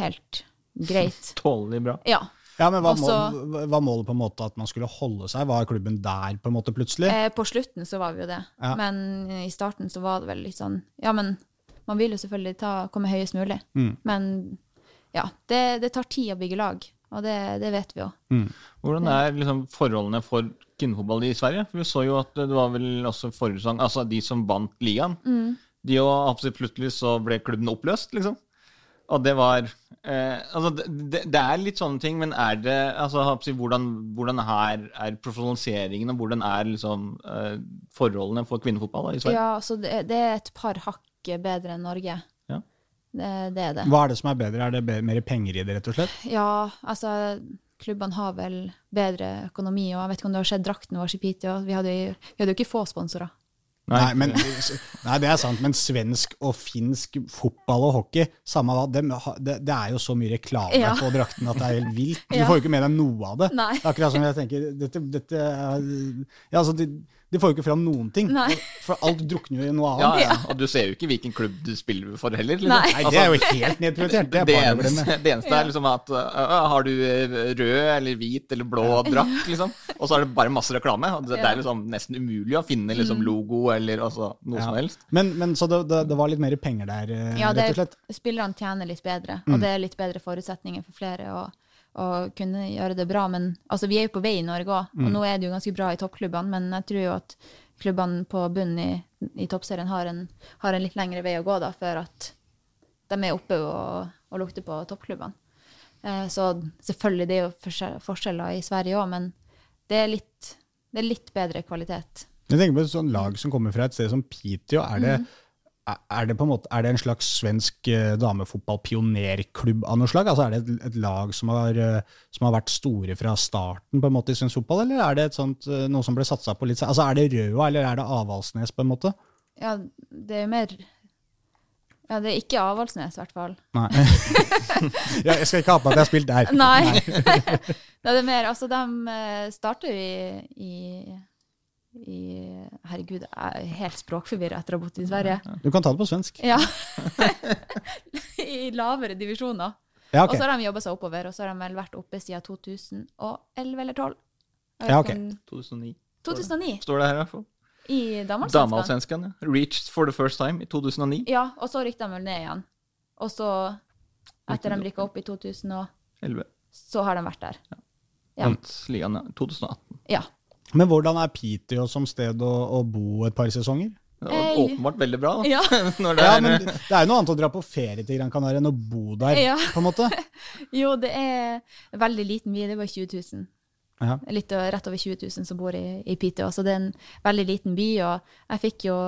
helt greit. Tålelig bra. Ja. Ja, men Var, Også- mål, var målet på en måte at man skulle holde seg? Var klubben der på en måte plutselig? Eh, på slutten så var vi jo det, Ja. men i starten så var det vel litt sånn Ja, men man vil jo selvfølgelig ta, komme høyest mulig. Mm. Men ja, det, det tar tid å bygge lag, og det, det vet vi jo. Hvordan er liksom forholdene for kvinnefotball i Sverige? For Vi så jo at det var vel også forrige sesong Altså de som vant ligaen. De og absolutt plutselig så ble klubben oppløst, liksom. Og det var eh, Altså, det, det, er litt sånne ting, men er det altså, hvordan, hvordan her er profesjonaliseringen, og hvordan er liksom eh, forholdene for kvinnefotball da, i Sverige? Ja, altså det, det er et par hakk bedre enn Norge. Ja. Det, det er det. Hva er det som er bedre? Er det bedre, mer penger i det, rett og slett? Ja, altså klubbene har vel bedre økonomi, og jeg vet ikke om det har skjedd drakten vår i Piteå. Vi vi hadde jo ikke få sponsorer. Nei, men, nei, det er sant, men svensk og finsk fotball og hockey, samme hva, det, det er jo så mye reklame Ja. på drakten at det er helt vilt. Du Ja. får jo ikke med deg noe av det. Nei. Det er akkurat som jeg tenker, dette, dette er, ja, altså, de, de får jo ikke fram noen ting, Nei. for alt drukner jo i noe annet. ja, og du ser jo ikke hvilken klubb du spiller for heller. Liksom. Nei. Nei, det er jo helt nedprioritert, det er det eneste, det eneste er liksom at uh, har du rød eller hvit eller blå drakt, liksom, og så er det bare masse reklame. og Det, det er liksom nesten umulig å finne liksom logo eller altså, noe Ja. som helst. Men, men så det, det, det var litt mer penger der, Ja, rett og slett. Ja, spillerne tjener litt bedre, Mm. og det er litt bedre forutsetninger for flere å, å kunne gjøre det bra. Men altså, vi er jo på vei i Norge òg, Mm. og nå er det jo ganske bra i toppklubbene, men jeg tror jo at klubbene på bunnen i, i toppserien har en, har en litt lengre vei å gå da, før at de er oppe og, og lukter på toppklubbene. Eh, så selvfølgelig, det er jo forskjell- forskjeller i Sverige òg, men det er, litt, det er litt bedre kvalitet. Jeg tenker på et sånt lag som kommer fra et sted som Piteå. Er det, er- er det, på en måte, er det en slags svensk damefotballpionerklubb av noe slag? Altså Er det et, lag som har, eh, som har vært store fra starten på en måte i svensk fotball, eller er det et sånt, eh, noe som ble satsa på litt Altså Er det Røa, eller er det Avaldsnes, på en måte? Ja, det er jo mer Ja, det er ikke Avaldsnes, i hvert fall. Nei. ja, jeg skal ikke ha på at jeg har spilt der. Nei. det er mer, altså de starter jo i, i, i Herregud, jeg er helt språkforvirra etter å ha bodd i Sverige. Du kan ta det på svensk. Ja. I lavere divisjoner. Ja, Og så har de jobba seg oppover, og så har de vel vært oppe siden 2011 eller 2012. Ja, ok. 2009 2009, står det her i hvert fall. i. Damallsvenskan. Ja. Reached for the first time i 2009. Ja, og så rykka de vel ned igjen. Og så, etter de rykka opp i 2011, så har de vært der. Ja. Vant ligaen ja. 2018. Ja. Men hvordan er Piteå som sted å, å bo et par sesonger? Det var Hey. åpenbart veldig bra, da. Ja. Når det Ja, er, men Det er jo noe annet å dra på ferie til Gran Canaria enn å bo der, Ja. på en måte. Jo, det er veldig liten by. Det var 20 000. Ja. Litt rett over 20 000 som bor i, i Piteå. Så det er en veldig liten by, og jeg fikk jo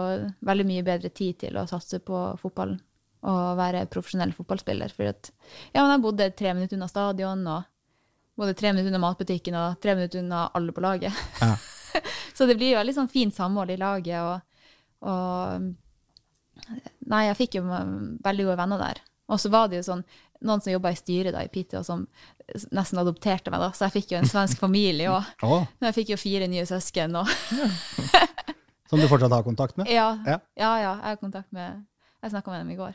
veldig mye bedre tid til å satse på fotballen og være profesjonell fotballspiller. For at, ja, men jeg bodde tre minutter unna stadion, og bodde tre minutter unna matbutikken og tre minutter unna alle på laget. Ja. så det blir jo veldig sånn fint samhold i laget, og, og Nei, jeg fikk jo veldig gode venner der. Og så var det jo sånn, noen som jobba i styret da, i Piteå, som nesten adopterte meg, da. Så jeg fikk jo en svensk familie òg. Å, Jeg fikk jo fire nye søsken. Og, som du fortsatt har kontakt med? ja, Ja. ja, ja, jeg har kontakt med Jeg snakka med dem i går.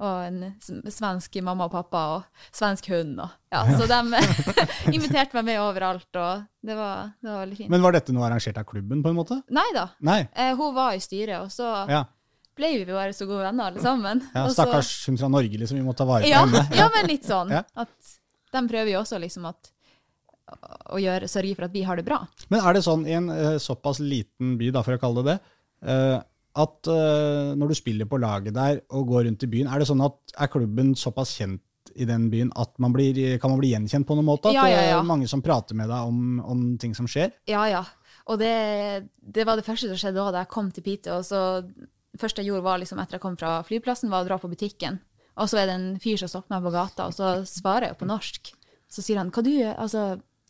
Og en svensk mamma og pappa og svensk hund. Og, ja, Så de inviterte meg med overalt, og det var, det var veldig fint. Men var dette noe arrangert av klubben, på en måte? Nei da. Nei. Eh, hun var i styret, og så Ja. ble vi bare så gode venner alle sammen. ja Og så- Stakkars hun fra Norge, liksom. Vi må ta vare på Ja, henne. ja, men litt sånn. Ja. At de prøver jo også liksom at å gjøre, sørge for at vi har det bra. Men er det sånn i en uh, såpass liten by, da, for å kalle det det, eh, at uh, når du spiller på laget der og går rundt i byen, er det sånn at er klubben såpass kjent i den byen at man blir, kan man bli gjenkjent på noen måte? At Ja, ja, det ja. er mange som prater med deg om, om ting som skjer? Ja, ja. Og det, det var det første som skjedde da, jeg kom til Pite. Og så første jeg gjorde var liksom etter jeg kom fra flyplassen, var å dra på butikken. Og så er det en fyr som stopper meg på gata, og så svarer jeg på norsk. Så sier han, hva du? Altså,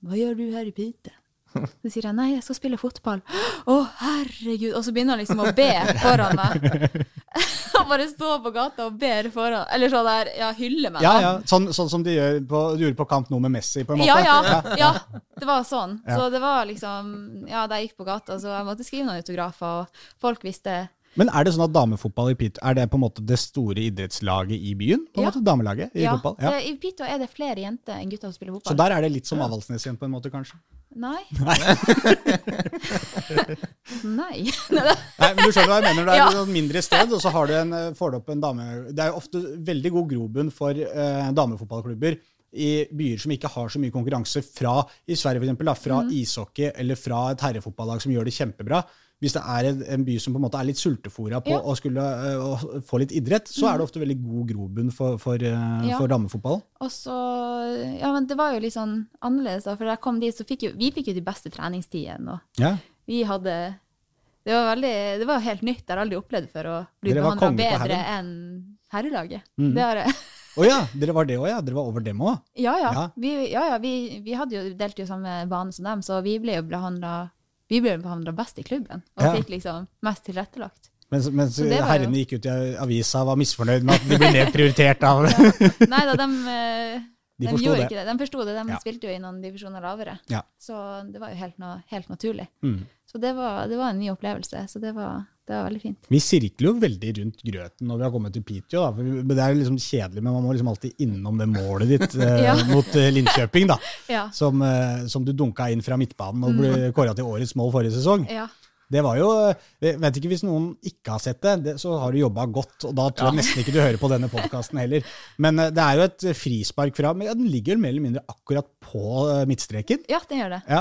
hva gjør du her i Piteå? Så sier jeg, nei, jeg skal spille fotball. Å, herregud. Og så begynner han liksom å be foran meg. Han bare står på gata og ber foran, eller sånn der, ja, hyller meg. Ja, ja. Sånn, sånn som de gjør på, gjorde på Kamp nå med Messi, på en måte? Ja, ja, ja. Det var sånn. Så det var liksom Ja, da jeg gikk på gata, så jeg måtte skrive noen autografer, og folk visste Men er det sånn at damefotball i Pito er det på en måte det store idrettslaget i byen? på en Ja. måte, Damelaget i Ja, fotball? Ja. I Pito er det flere jenter enn gutter som spiller fotball. Så der er det litt som Avaldsnes igjen, på en måte, kanskje? Nei. Nei. Nei, men du skjønner hva jeg mener. Det er Ja. et mindre sted, og så har du en, eh, får du opp en dame... Det er jo ofte veldig god grobunn for eh, damefotballklubber i byer som ikke har så mye konkurranse fra, i Sverige for eksempel, da, fra mm. ishockey eller fra et herrefotballag som gjør det kjempebra. Hvis det er en, en by som på en måte er litt sultefòra på Ja. Å skulle å få litt idrett, så er det ofte veldig god grobunn for, for, eh, Ja. for damefotball. Og så Ja, men det var jo litt sånn annerledes, da. For da jeg kom dit, så fikk jo Vi fikk jo de beste treningstidene, og Ja. vi hadde Det var veldig Det var helt nytt. Jeg har aldri opplevd før å bli behandla bedre enn herrelaget. Mm. Det har jeg. Å ja, dere var det òg, ja. Dere var over dem òg. Ja, ja. Ja. Vi, ja, ja vi, vi hadde jo delt jo samme bane som dem, så vi ble jo behandla vi ble behandla best i klubben, og Ja. fikk liksom mest tilrettelagt. Mens, mens jo- herrene gikk ut i avisa og var misfornøyd med at de ble nedprioritert av Nei da, de, eh, De de gjorde det. ikke det. De forsto det, de Ja. spilte jo i noen divisjoner lavere. Ja. Så det var jo helt, helt naturlig. Mm. Så det var, det var en ny opplevelse, så det var, det var veldig fint. Vi sirkler jo veldig rundt grøten når vi har kommet til Piteå. Det er liksom kjedelig, men man må liksom alltid innom det målet ditt eh, Ja. mot Linkjøping. Linköping, da. Ja. Som, eh, som du dunka inn fra midtbanen og ble kåra til årets mål forrige sesong. ja. Det var jo, eh, vet ikke Hvis noen ikke har sett det, det så har du jobba godt. og Da tror jeg nesten ikke du hører på denne podkasten heller. Men eh, det er jo et frispark fra men Den ligger mer eller mindre akkurat på eh, midtstreken. ja, den gjør det. Ja,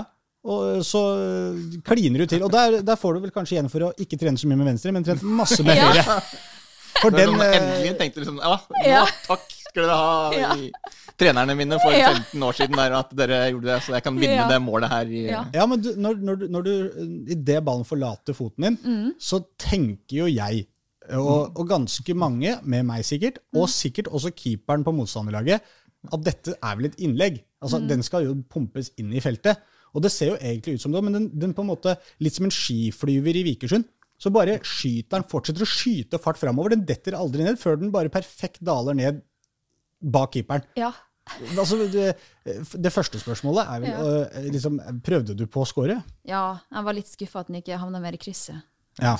og så øh, kliner du til. Og der, der får du vel kanskje igjen for å ikke trene så mye med venstre, men trene masse med Ja. høyre. For den sånn, øh, endelig tenkte liksom Ja, Ja. ja, takk skal dere ha, Ja. i, trenerne mine for 15 år siden, der, at dere gjorde det, så jeg kan vinne Ja. det målet her. I, Ja. Ja, men du, når, når, du- når du idet ballen forlater foten din, Mm. så tenker jo jeg, og, og ganske mange, med meg sikkert, og sikkert også keeperen på motstanderlaget, at dette er vel et innlegg. Altså, Den skal jo pumpes inn i feltet. Og det ser jo egentlig ut som det, men den, den på en måte, litt som en skiflyver i Vikersund. Så bare skyter den, fortsetter å skyte fart framover. Den detter aldri ned før den bare perfekt daler ned bak keeperen. Ja. Altså, det, det første spørsmålet er vel Ja. øh, liksom, Prøvde du på å score? ja, jeg var litt skuffa at den ikke havna mer i krysset. Ja.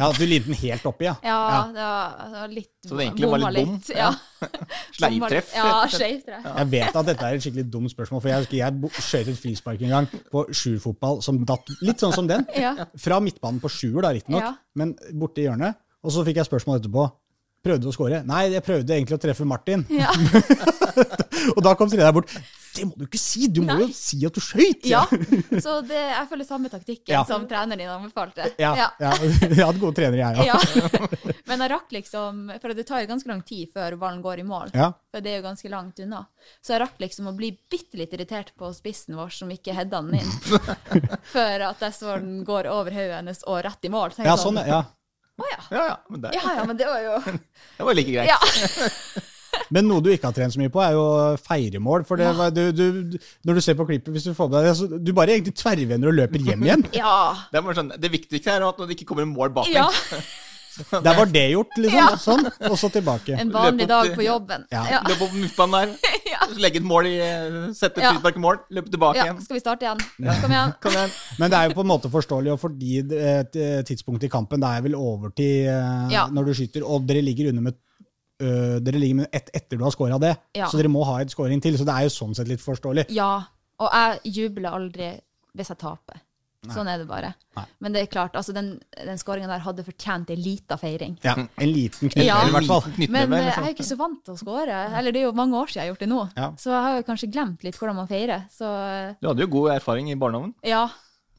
ja du limte den helt oppi, ja. Ja, det var, det var litt Så det egentlig var litt bom? litt, Ja. Sleivtreff. Ja, sleivtreff. Jeg vet at dette er et skikkelig dumt spørsmål, for jeg husker jeg skjøt et frispark en gang på sjuerfotball som datt litt sånn som den. Ja. Fra midtbanen på sjuer, da, riktignok, Ja. men borte i hjørnet. Og så fikk jeg spørsmål etterpå. Prøvde du å score? Nei, jeg prøvde egentlig å treffe Martin. Ja. Og da kom treneren bort. Det må du ikke si! Du må Nei. jo si at du skøyt! ja. Så det, jeg følger samme taktikken Ja. som treneren din anbefalte. Ja, Ja. ja. Jeg hadde gode trenere, jeg òg. Ja. Men jeg rakk liksom For det tar jo ganske lang tid før ballen går i mål. For det er jo ganske langt unna. Så jeg rakk liksom å bli bitte litt irritert på spissen vår som ikke heada den inn. Før at jeg så den går over hodet hennes og rett i mål. Så ja, sånn, ja. Å ja. Ja, ja, men det, Ja, ja, men det var jo det var like greit. Ja. Men noe du ikke har trent så mye på, er jo feiremål. For det, ja. du, du, når du ser på klippet, hvis du får med deg det, så du bare egentlig tverrvender og løper hjem igjen. ja. Det, er bare sånn, det viktigste er at når det ikke kommer en mål bak Ja. deg, Der var det gjort, liksom. Ja. Sånn, og så tilbake. En vanlig dag på jobben. Ja. Ja. Løp opp Muffaen der, Ja. legge et mål i Sette et Ja. frispark i mål, løpe tilbake ja, igjen. skal vi starte igjen? Kom igjen. Kom igjen. Men det er jo på en måte forståelig, og fordi tidspunktet eh, tidspunkt i kampen, det er vel overtid eh, Ja. når du skyter, og dere ligger under med øh, dere ligger med ett etter du har scora det, Ja. så dere må ha et scoring til. Så det er jo sånn sett litt forståelig. Ja. Og jeg jubler aldri hvis jeg taper. Sånn er det bare. Nei. Men det er klart, altså den, den skåringa der hadde fortjent ei lita feiring. Ja, En liten knyttneve, Ja. i hvert fall. Men eh, jeg er jo ikke så vant til å skåre. Eller det er jo mange år siden jeg har gjort det nå. Ja. Så jeg har jo kanskje glemt litt hvordan man feirer. Så eh, Du hadde jo god erfaring i barndommen. ja.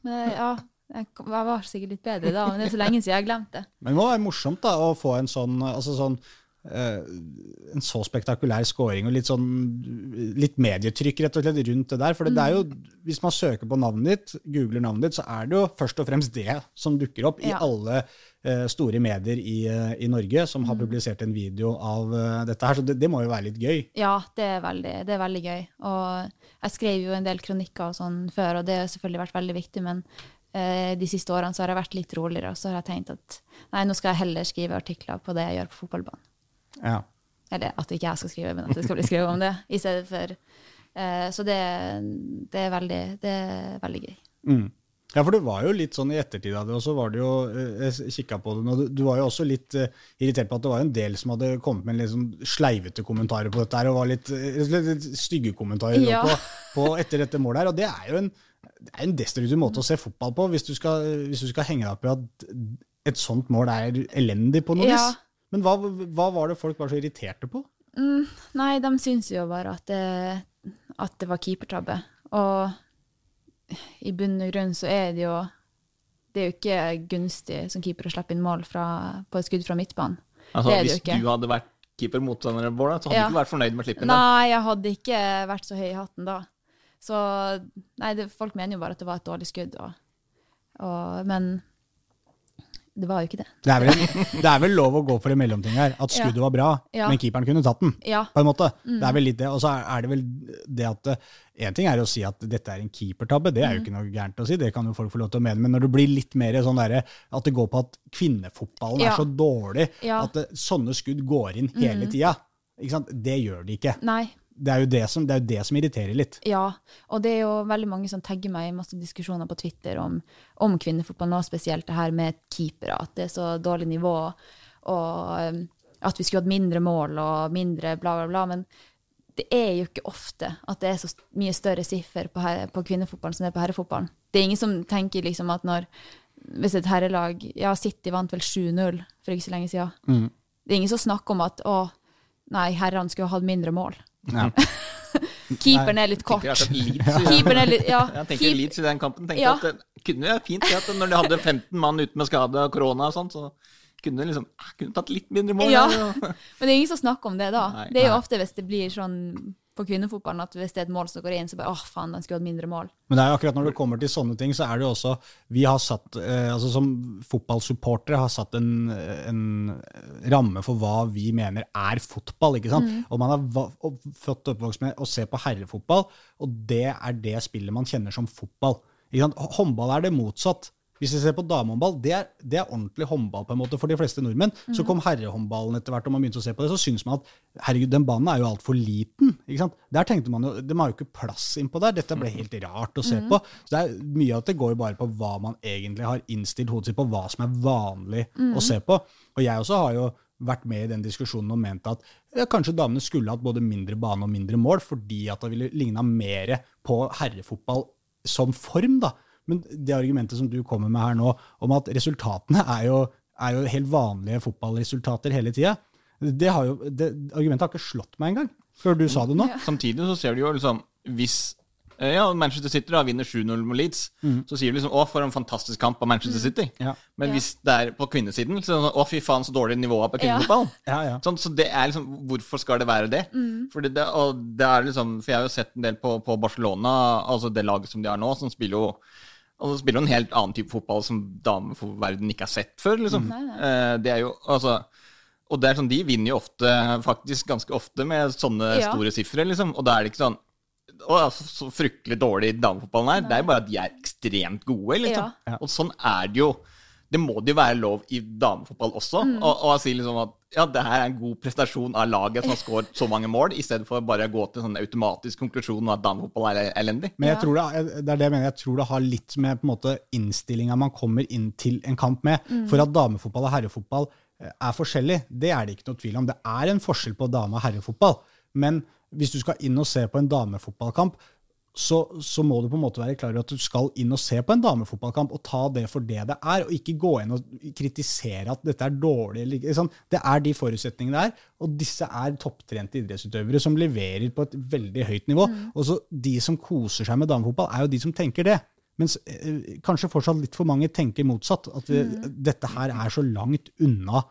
Men ja, jeg, var sikkert litt bedre da, men det er så lenge siden jeg har glemt det. Men det må være morsomt da, å få en sånn, altså sånn en så spektakulær scoring og litt sånn litt medietrykk rett og slett rundt det der. For det er jo, hvis man søker på navnet ditt, googler navnet ditt, så er det jo først og fremst det som dukker opp i Ja. alle uh, store medier i, uh, i Norge som har publisert en video av uh, dette her. Så det, det må jo være litt gøy. Ja, det er, veldig, det er veldig gøy. Og jeg skrev jo en del kronikker og sånn før, og det har selvfølgelig vært veldig viktig, men eh, de siste årene så har jeg vært litt roligere, og så har jeg tenkt at nei, nå skal jeg heller skrive artikler på det jeg gjør på fotballbanen. Ja. Eller at ikke jeg skal skrive, men at det skal bli skrevet om det, i stedet for eh, Så det, det, er veldig, det er veldig gøy. Mm. Ja, for det var jo litt sånn i ettertid av det, og så var det jo, eh, jeg kikka på det nå, du, du var jo også litt uh, irritert på at det var en del som hadde kommet med litt sånn sleivete kommentarer på dette her, og var litt, litt, litt stygge kommentarer Ja. på, på etter dette målet her, og det er jo en, det er en destruktiv måte å se fotball på, hvis du skal, hvis du skal henge deg opp i at et sånt mål er elendig på noe Ja. Men hva, hva var det folk var så irriterte på? Mm, nei, de syntes jo bare at det, at det var keepertabbe. Og i bunn og grunn så er det jo Det er jo ikke gunstig som keeper å slippe inn mål fra, på et skudd fra midtbanen. Altså, Det er det hvis jo ikke. du hadde vært keeper mot Bård, da, så hadde Ja. du ikke vært fornøyd med å slippe inn. da. Nei, jeg hadde ikke vært så høy i hatten da. Så nei, det, folk mener jo bare at det var et dårlig skudd, og, og, men det var jo ikke det. Det er vel, det er vel lov å gå for en mellomting her, at skuddet var bra, Ja. men keeperen kunne tatt den. Ja. på en måte. Det er vel litt det. Og så er- det vel det at Én ting er å si at dette er en keepertabbe, det er jo ikke noe gærent å si, det kan jo folk få lov til å mene, men når det blir litt mer sånn der, at det går på at kvinnefotballen Ja. er så dårlig at det, sånne skudd går inn hele tida, ikke sant? det gjør de ikke. Nei. Det er, som, det er jo det som irriterer litt. Ja, og det er jo veldig mange som tagger meg i masse diskusjoner på Twitter om, om kvinnefotball, nå spesielt det her med keepere, at det er så dårlig nivå, og um, at vi skulle hatt mindre mål og mindre bla, bla, bla. Men det er jo ikke ofte at det er så mye større siffer på, her, på kvinnefotballen som det er på herrefotballen. Det er ingen som tenker liksom at når Hvis et herrelag Ja, City vant vel 7-0 for ikke så lenge siden. Det er ingen som snakker om at å, nei, herrene skulle ha hatt mindre mål. Ja. Keeperen er litt kort. Keeperen er litt Ja. Jeg tenker keep- Leeds i den kampen tenkte Ja. at det kunne jo fint at når de hadde 15 mann ute med skade og korona og sånn, så kunne de liksom kunne tatt litt mindre mål. Ja. Men det er ingen som snakker om det da. Nei. det er jo ofte hvis det blir sånn på kvinnefotballen at hvis det er et mål som går inn, så bare åh, faen, den skulle hatt mindre mål. Men det er jo akkurat når det kommer til sånne ting, så er det jo også Vi har satt, eh, altså som fotballsupportere, har satt en, en ramme for hva vi mener er fotball. ikke sant? Og man har fått oppvokst med å se på herrefotball, og det er det spillet man kjenner som fotball. Håndball er det motsatt. Hvis vi ser på damehåndball, det er, det er ordentlig håndball på en måte for de fleste nordmenn. Så kom herrehåndballen etter hvert, og man begynte å se på det, så syns man at herregud, den banen er jo altfor liten. ikke sant? Der tenkte man jo, De har jo ikke plass innpå der. Dette ble helt rart å se på. Så det er Mye av det går jo bare på hva man egentlig har innstilt hodet sitt på, hva som er vanlig å se på. Og jeg også har jo vært med i den diskusjonen og ment at ja, kanskje damene skulle hatt både mindre bane og mindre mål, fordi at det ville ligna mer på herrefotball som form. da. Men det argumentet som du kommer med her nå, om at resultatene er jo, er jo helt vanlige fotballresultater hele tida, det, har jo, det argumentet har ikke slått meg engang, før du sa det nå. Samtidig så ser du jo liksom Hvis eh, ja, Manchester City da vinner 7-0 mot Leeds, så sier du liksom 'Å, for en fantastisk kamp av Manchester City'. Ja. Men Ja. hvis det er på kvinnesiden, så er det sånn 'Å, fy faen, så dårlig nivå er på kvinnefotballen'. Ja, ja. Sånn, så det er liksom, Hvorfor skal det være det? Fordi det, og det er liksom, for Jeg har jo sett en del på, på Barcelona, altså det laget som de har nå, som spiller jo altså spiller hun en helt annen type fotball som dameverden ikke har sett før. liksom. Nei, nei. Eh, det er jo, altså, Og det er sånn, de vinner jo ofte, faktisk ganske ofte med sånne Ja. store sifre. liksom, Og da er det ikke sånn å, altså, så fryktelig dårlig damefotballen er. Det er jo bare at de er ekstremt gode, liksom. Ja. Og sånn er det jo. Det må det jo være lov i damefotball også. Mm. Og, og si liksom at ja, det her er en god prestasjon av laget som har skåret så mange mål, i stedet for bare å gå til en sånn automatisk konklusjon om at damefotball er elendig. Men jeg tror det, det er det jeg mener. Jeg tror det har litt med på en måte innstillinga man kommer inn til en kamp med. For at damefotball og herrefotball eh, er forskjellig, det er det ikke noe tvil om. Det er en forskjell på dame- og herrefotball. Men hvis du skal inn og se på en damefotballkamp, så, så må du på en måte være klar over at du skal inn og se på en damefotballkamp og ta det for det det er, og ikke gå inn og kritisere at dette er dårlig. Liksom. Det er de forutsetningene det er, og disse er topptrente idrettsutøvere som leverer på et veldig høyt nivå. Og så De som koser seg med damefotball, er jo de som tenker det. Mens eh, kanskje fortsatt litt for mange tenker motsatt. At vi, dette her er så langt unna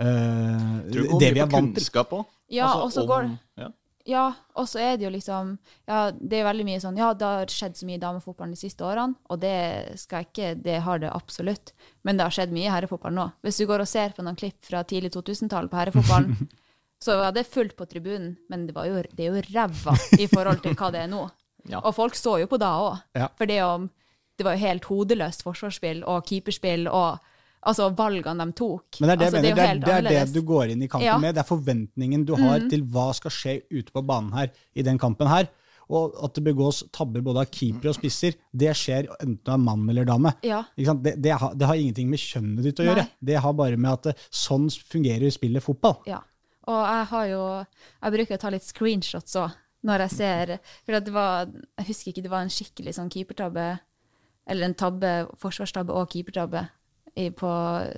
eh, det vi er vant til. kunnskap også. Ja, og så går ja. Ja, og så er det jo liksom Ja, det er veldig mye sånn Ja, det har skjedd så mye i damefotballen de siste årene, og det skal jeg ikke Det har det absolutt. Men det har skjedd mye i herrefotballen nå. Hvis du går og ser på noen klipp fra tidlig 2000-tall på herrefotballen, så var det fullt på tribunen, men det, var jo, det er jo ræva i forhold til hva det er nå. Ja. Og folk så jo på da òg. Ja. For det, om, det var jo helt hodeløst forsvarsspill og keeperspill og altså valgene de tok. Men det er det, altså, det, er, det er det du går inn i kampen Ja. Mm. med. Det er forventningen du har til hva skal skje ute på banen her i den kampen her. Og at det begås tabber både av keepere og spisser, det skjer enten du er mann eller dame. Ja. Det, det, har, det har ingenting med kjønnet ditt å Nei. gjøre. Det har bare med at det, sånn fungerer spillet fotball. Ja. Og jeg har jo Jeg bruker å ta litt screenshots òg, når jeg ser For det var Jeg husker ikke, det var en skikkelig sånn keepertabbe, eller en tabbe, forsvarstabbe og keepertabbe, på,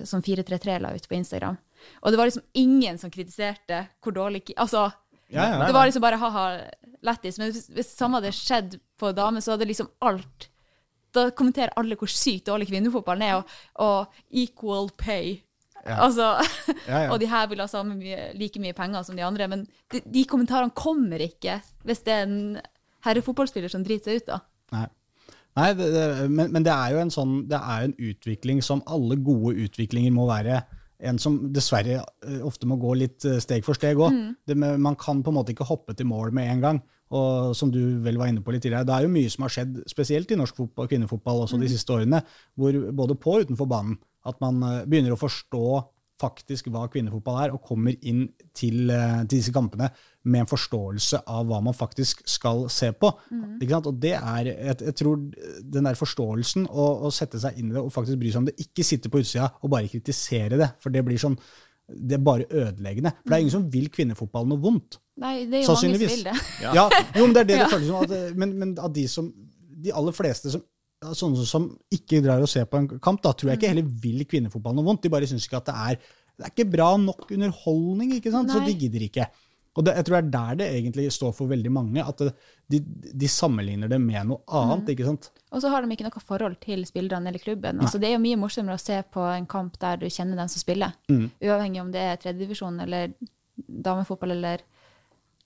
som 433 la ut på Instagram. Og det var liksom ingen som kritiserte hvor dårlig Altså, Ja, ja. det var liksom bare ha-ha, lættis. Men hvis, hvis samme hadde skjedd på dame, så hadde liksom alt Da kommenterer alle hvor sykt dårlig kvinnefotballen er, og, og equal pay. Altså, Ja, ja. Og de her vil ha samme mye, like mye penger som de andre. Men de, de kommentarene kommer ikke hvis det er en herrefotballspiller som driter seg ut, da. Nei. Nei, det, det, men, men det er jo en sånn, det er en utvikling som alle gode utviklinger må være en som dessverre eh, ofte må gå litt eh, steg for steg òg. Man kan på en måte ikke hoppe til mål med en gang. Og som du vel var inne på litt tidligere, det er jo mye som har skjedd, spesielt i norsk fotball, kvinnefotball også de siste årene, hvor både på og utenfor banen, at man eh, begynner å forstå faktisk hva kvinnefotball er, og kommer inn til, eh, til disse kampene med en forståelse av hva man faktisk skal se på. Ikke sant? Og det er, jeg, jeg tror den der forståelsen, å sette seg inn i det og faktisk bry seg om det, ikke sitte på utsida og bare kritisere det, for det blir sånn det er bare ødeleggende. For det er ingen som vil kvinnefotball noe vondt. Nei, det er jo mange som vil det. Ja. jo, men det er det Ja. det føles som. At, men, men av de som De aller fleste som sånne som ikke drar og ser på en kamp, da tror jeg ikke heller vil kvinnefotball noe vondt. De bare syns ikke at det er Det er ikke bra nok underholdning, ikke sant? så de gidder ikke. Og det, jeg tror det er der det egentlig står for veldig mange, at de, de sammenligner det med noe annet. ikke sant? Og så har de ikke noe forhold til spillerne eller klubben. Altså, det er jo mye morsommere å se på en kamp der du kjenner dem som spiller. Uavhengig om det er tredjedivisjon eller damefotball eller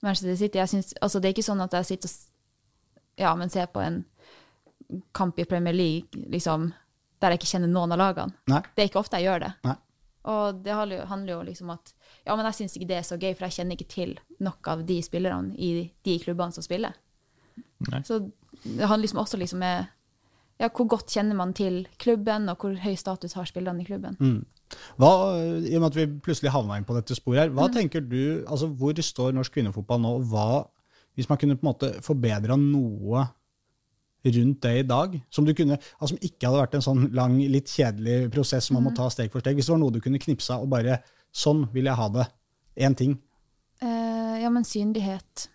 Manchester City. Synes, altså, det er ikke sånn at jeg sitter og ja, men ser på en kamp i Premier League liksom, der jeg ikke kjenner noen av lagene. Nei. Det er ikke ofte jeg gjør det. Nei. Og det handler jo, liksom at ja, men jeg syns ikke det er så gøy, for jeg kjenner ikke til nok av de spillerne i de klubbene som spiller. Nei. Så det handler liksom også liksom med ja, hvor godt kjenner man til klubben, og hvor høy status har spillerne i klubben. Hva, I og med at vi plutselig havna inn på dette sporet her, hva tenker du, altså hvor står norsk kvinnefotball nå, og hva, hvis man kunne på en måte forbedra noe rundt det i dag, som du kunne, altså som ikke hadde vært en sånn lang, litt kjedelig prosess som man må ta steg for steg, hvis det var noe du kunne knipsa og bare, sånn vil jeg ha det, én ting, Uh, ja, men synlighet.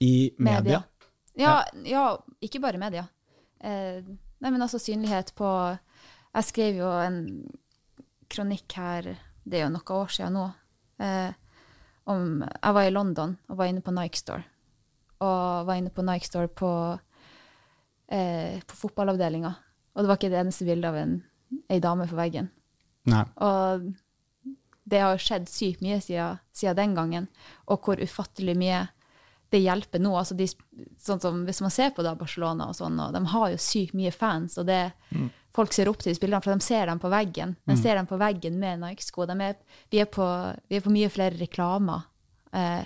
i media. Ja, ja, ikke bare media. Uh, nei, men altså synlighet på Jeg skrev jo en kronikk her, det er jo noen år siden nå, uh, om Jeg var i London og var inne på Nike Store. Og var inne på Nike Store på, eh, på fotballavdelinga. Og det var ikke det eneste bildet av en, ei dame på veggen. Nei. Og det har skjedd sykt mye siden, siden den gangen, og hvor ufattelig mye det hjelper nå. Altså de, sånn som Hvis man ser på da Barcelona, og sånn, og de har jo sykt mye fans, og det, folk ser opp til de spillerne, for de ser dem på veggen. De ser dem på veggen med Nike-sko. Vi, er på- vi er på mye flere reklamer. Eh,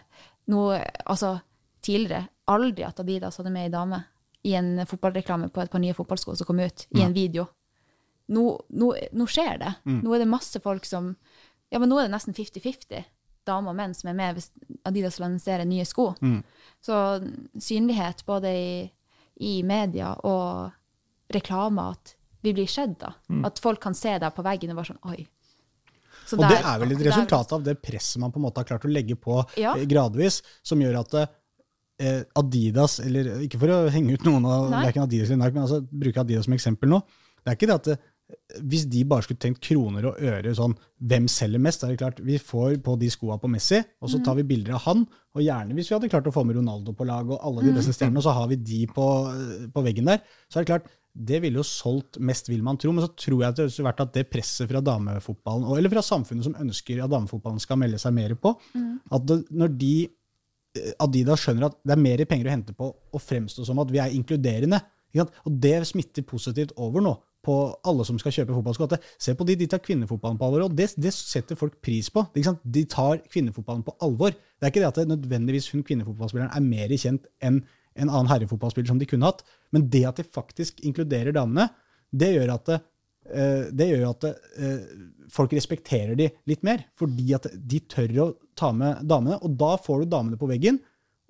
noe, altså, tidligere aldri at Adidas hadde med ei dame i en fotballreklame på et par nye fotballsko som kom ut, i en video. nå, nå, nå skjer det. Nå er det masse folk som Ja, men nå er det nesten 50-50 damer og menn som er med hvis Adidas lanserer nye sko. Så synlighet både i, i media og reklame, at vi blir sett, da. At folk kan se deg på veggen og bare sånn Oi. Så Og der- det er vel et resultat av det presset man på en måte har klart å legge på Ja. eh, gradvis, som gjør at eh, Adidas, eller ikke for å henge ut noen av. Adidas eller Nike, men altså bruke Adidas som eksempel nå, det er ikke det at det, hvis de bare skulle tenkt kroner og øre sånn, hvem selger mest, er det klart, vi får på de skoa på Messi, og så tar vi bilder av han, og gjerne hvis vi hadde klart å få med Ronaldo på lag, og alle de beste stjernene, og så har vi de på, på veggen der, så er det klart, det ville jo solgt mest, vil man tro, men så tror jeg at det har vært at det presset fra damefotballen, eller fra samfunnet som ønsker at damefotballen skal melde seg mer på, at det, når de eh, Adidas skjønner at det er mer penger å hente på å fremstå som at vi er inkluderende. Og det smitter positivt over nå på alle som skal kjøpe fotballsko. Se på de, de tar kvinnefotballen på alvor, og det, det setter folk pris på. De tar kvinnefotballen på alvor. Det er ikke det at det nødvendigvis hun kvinnefotballspilleren er mer kjent enn en annen herrefotballspiller som de kunne hatt, men det at de faktisk inkluderer damene, det gjør at det, eh, det gjør at det, eh, folk respekterer de litt mer, fordi at de tør å ta med damene, og da får du damene på veggen,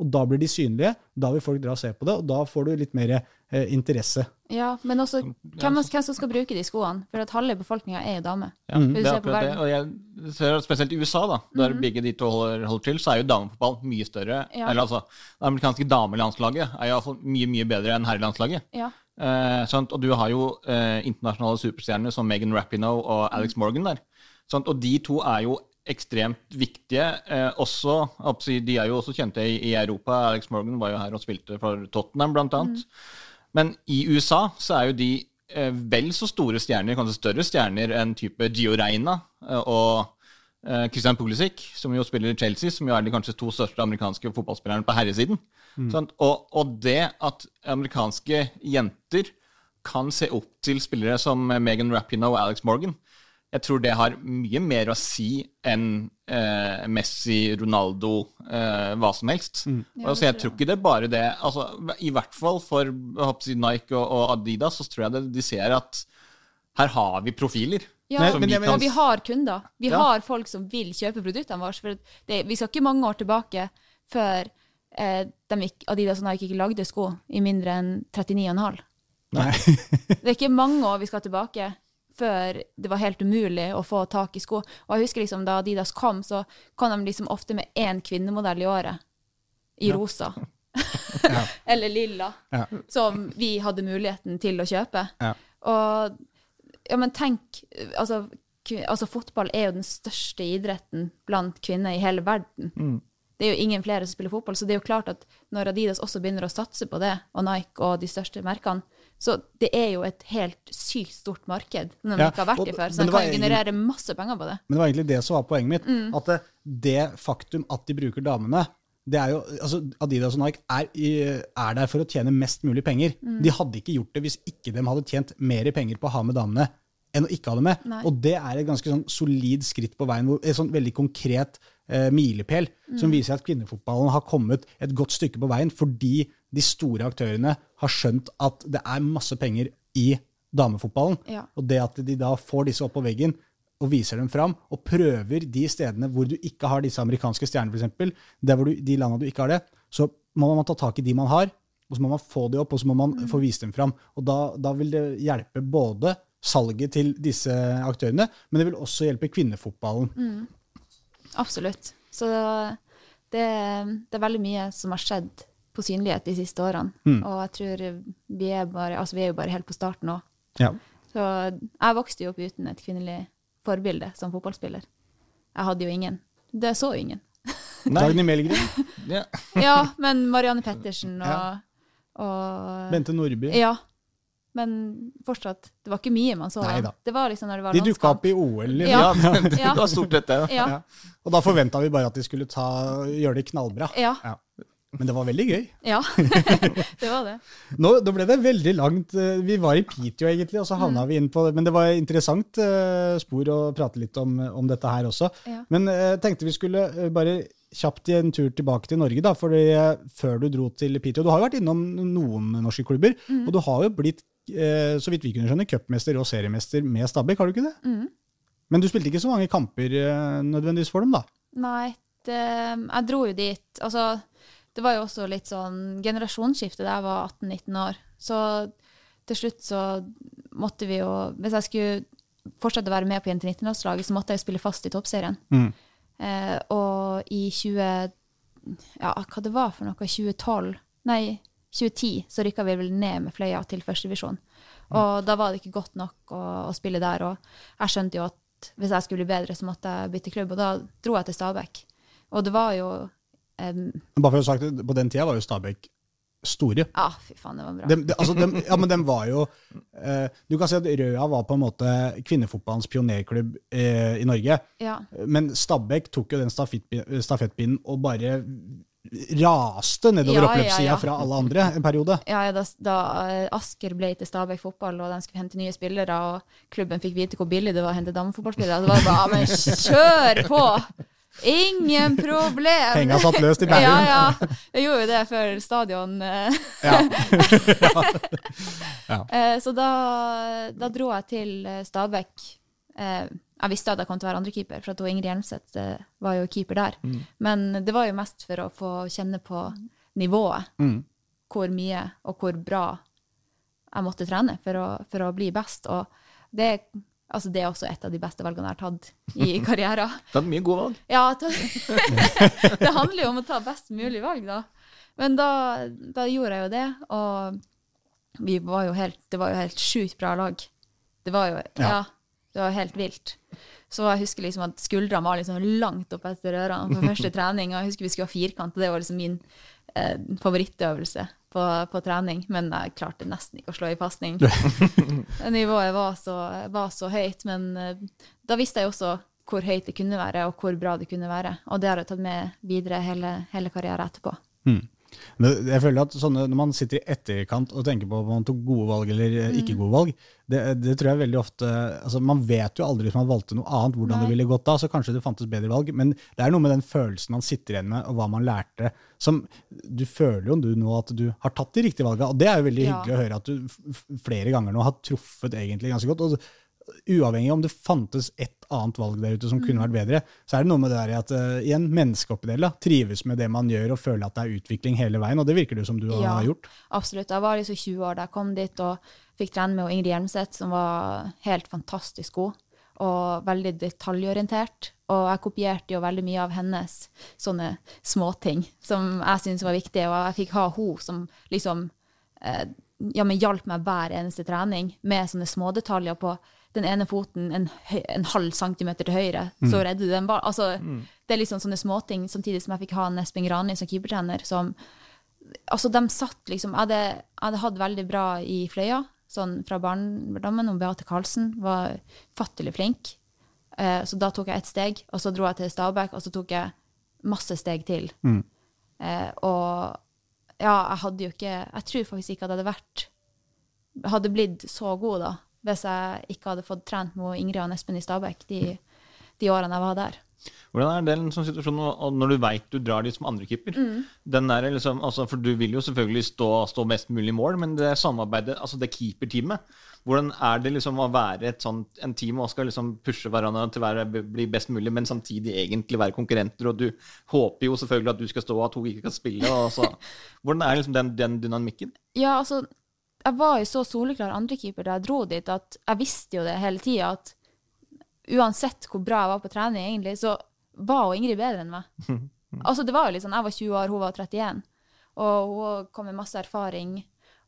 og da blir de synlige, da vil folk dra og se på det, og da får du litt mer eh, interesse. Ja, men også hvem, hvem som skal bruke de skoene? For at halve befolkninga er jo damer. Ja, du det er på akkurat det. verden? Og jeg ser spesielt i USA, da, der begge de to holder, holder til, så er jo damefotball mye større. Ja. Eller altså, Det amerikanske damelandslaget er jo iallfall mye mye bedre enn herrelandslaget. Ja. Eh, sant? Og du har jo eh, internasjonale superstjerner som Megan Rapinoe og Alex Morgan der. Sant? Og de to er jo ekstremt viktige. Eh, også, De er jo også kjente i, i Europa. Alex Morgan var jo her og spilte for Tottenham, blant annet. Men i USA så er jo de eh, vel så store stjerner, kanskje større stjerner enn type Gio Reina eh, og Christian Pulisic, som jo spiller i Chelsea, som jo er de kanskje to største amerikanske fotballspillerne på herresiden. Sant? Og, og det at amerikanske jenter kan se opp til spillere som Megan Rapinoe og Alex Morgan, jeg tror det har mye mer å si enn eh, Messi, Ronaldo, eh, hva som helst. altså, jeg tror ikke det er bare det. Altså, I hvert fall for Nike og, og Adidas, så tror jeg det, de ser at her har vi profiler. Ja, men kan og vi har kunder. Vi Ja. har folk som vil kjøpe produktene våre. For det, vi skal ikke mange år tilbake før eh, de gikk, Adidas og Nike ikke lagde sko i mindre enn 39,5. Nei. Det er ikke mange år vi skal tilbake før det var helt umulig å få tak i sko. Og jeg husker liksom da Adidas kom, så kom de liksom ofte med én kvinnemodell i året. I rosa. Eller lilla. Ja. Som vi hadde muligheten til å kjøpe. Ja. Og ja, men tenk altså, altså fotball er jo den største idretten blant kvinner i hele verden. Mm. Det er jo ingen flere som spiller fotball, så det er jo klart at når Adidas også begynner å satse på det, og Nike og de største merkene, så det er jo et helt sykt stort marked når de Ja, ikke har vært og- i før. Så man de kan egentlig- generere masse penger på det. Men det var egentlig det som var poenget mitt. Mm. At det, det faktum at de bruker damene det er jo, altså Adidas og Nike er, er der for å tjene mest mulig penger. Mm. De hadde ikke gjort det hvis ikke de hadde tjent mer penger på å ha med damene enn å ikke ha det med. Nei. Og det er et ganske sånn solid skritt på veien, et sånn veldig konkret eh, milepæl som Mm. viser at kvinnefotballen har kommet et godt stykke på veien fordi de store aktørene har skjønt at det er masse penger i damefotballen. Ja. Og det at de da får disse opp på veggen og viser dem fram, og prøver de stedene hvor du ikke har disse amerikanske stjernene, f.eks., der hvor du, de landene du ikke har det, så må man ta tak i de man har, og så må man få de opp, og så må man få vist dem fram. Og da, da vil det hjelpe både salget til disse aktørene, men det vil også hjelpe kvinnefotballen. Absolutt. Så det, det er veldig mye som har skjedd på synlighet de siste årene. Mm. Og jeg tror vi er, bare, altså vi er jo bare helt på starten nå. Ja. Så jeg vokste jo opp uten et kvinnelig forbilde som fotballspiller. Jeg hadde jo ingen. Det så jo ingen. Dagny Melgren, Ja. Ja, men Marianne Pettersen og, Ja. og Bente Nordby. Ja. Men fortsatt, det var ikke mye man så. Nei. Det var liksom når det var De dukka opp i OL. Liksom. Ja. Ja, det var stort dette. Ja. Ja. Og da forventa vi bare at de skulle ta, gjøre det knallbra. Ja. Men det var veldig gøy. ja. det var det. Nå, da ble det veldig langt. eh, Vi var i Piteå, egentlig, og så Mm. havna vi inn på det. Men det var interessant uh, spor å prate litt om, om dette her også. Ja. Men jeg jeg tenkte vi skulle uh, bare kjapt en tur tilbake til Norge, da. fordi før du dro til Piteå Du har jo vært innom noen norske klubber, Mm. og du har jo blitt så vidt vi kunne skjønne, cupmester og seriemester med Stabæk, har du ikke det? Mm. Men du spilte ikke så mange kamper nødvendigvis for dem, da? Nei, det, jeg dro jo dit Altså, det var jo også litt sånn generasjonsskifte da jeg var 18-19 år. Så til slutt så måtte vi jo Hvis jeg skulle fortsette å være med på jente-19-årslaget, så måtte jeg jo spille fast i toppserien. Mm. Eh, og i 20... Ja, hva det var for noe? 2012? Nei, 2010 så rykka vi vel ned med Fløya til førstevisjon. Og da var det ikke godt nok å, å spille der. Og jeg skjønte jo at hvis jeg skulle bli bedre, så måtte jeg bytte klubb. Og da dro jeg til Stabæk. Og det var jo em, Bare for å ha sagt det, På den tida var jo Stabæk store. Ja, fy faen, det var bra. De, de, altså, de, ja, men de var jo eh, Du kan si at Røa var på en måte kvinnefotballens pionerklubb eh, i Norge. Ja. Men Stabæk tok jo den stafettpinnen og bare raste nedover Ja, ja, oppløpssida ja. fra alle andre en periode. Ja, ja, da, da eh, Asker ble til Stabæk fotball, og de skulle hente nye spillere, og klubben fikk vite hvor billig det var å hente damefotballspillere, det var bare ja, men kjør på! Ingen problem! Penga satt løst i Bærum. Ja, ja. Jeg gjorde jo det før stadion. ja. Ja. Eh, Så da, da dro jeg til eh, Stabæk. Eh, Jeg visste at jeg kom til å være andrekeeper, for at Ingrid Hjelmseth eh, var jo keeper der. Men det var jo mest for å få kjenne på nivået. Mm. Hvor mye og hvor bra jeg måtte trene for å, for å bli best. Og det, altså det er også et av de beste valgene jeg har tatt i karrieren. Det er mye gode valg. Ja, det handler jo om å ta best mulig valg, da. Men da, da gjorde jeg jo det, og vi var jo helt, det var jo helt sjukt bra lag. Det var jo Ja. ja. det var helt vilt. Så jeg husker liksom at skuldrene var liksom langt opp etter ørene på første trening. Og jeg husker vi skulle ha firkant, og det var liksom min eh, favorittøvelse på, på trening. Men jeg klarte nesten ikke å slå i pasning. Nivået var så, var så høyt. Men eh, da visste jeg også hvor høyt det kunne være, og hvor bra det kunne være. Og det har jeg tatt med videre hele, hele karrieren etterpå. Men jeg føler at sånne, Når man sitter i etterkant og tenker på om man tok gode valg eller eh, Mm. ikke gode valg, det, det tror jeg veldig ofte altså Man vet jo aldri hvis man valgte noe annet, hvordan Nei. det ville gått da. Så kanskje det fantes bedre valg. Men det er noe med den følelsen man sitter igjen med, og hva man lærte. som Du føler jo du nå at du har tatt de riktige valgene. Og det er jo veldig Ja. hyggelig å høre at du flere ganger nå har truffet egentlig ganske godt. og Uavhengig om det fantes et annet valg der ute som kunne Mm. vært bedre, så er det noe med det der i at uh, igjen, mennesket oppi det trives med det man gjør og føler at det er utvikling hele veien. Og det virker det som du Ja. har gjort. Absolutt. Jeg var liksom 20 år da jeg kom dit og fikk trene med Ingrid Hjelmseth, som var helt fantastisk god og veldig detaljorientert. Og jeg kopierte jo veldig mye av hennes sånne småting som jeg syntes var viktige, og jeg fikk ha hun som liksom eh, ja, men hjalp meg hver eneste trening med sånne smådetaljer på den ene foten en, en halv centimeter til høyre, så redder du den bare. Altså, Det er liksom sånne småting, samtidig som jeg fikk ha en Espen Grani som keepertrener, som altså de satt liksom Jeg hadde, jeg hadde hatt veldig bra i Fløya, sånn fra barndommen. Og Beate Karlsen var fattelig flink. Eh, så da tok jeg ett steg, og så dro jeg til Stabæk, og så tok jeg masse steg til. Eh, og ja, jeg hadde jo ikke Jeg tror faktisk ikke at jeg hadde vært Hadde blitt så god da, hvis jeg ikke hadde fått trent med Ingrid og Espen i Stabæk de, de årene jeg var der. Hvordan er det en sånn situasjon når du veit du drar dit som andrekeeper? Mm. liksom, altså, For du vil jo selvfølgelig stå, stå mest mulig i mål, men det samarbeidet, altså det keeperteamet Hvordan er det liksom å være et sånt, en team og skal liksom pushe hverandre til å bli best mulig, men samtidig egentlig være konkurrenter, og du håper jo selvfølgelig at du skal stå, og at hun ikke kan spille. Så, hvordan er liksom den, den dynamikken? Ja, altså, jeg var jo så soleklar andrekeeper da jeg dro dit, at jeg visste jo det hele tida, at uansett hvor bra jeg var på trening, egentlig, så var hun Ingrid bedre enn meg. Altså, det var jo litt sånn, Jeg var 20 år, hun var 31, og hun kom med masse erfaring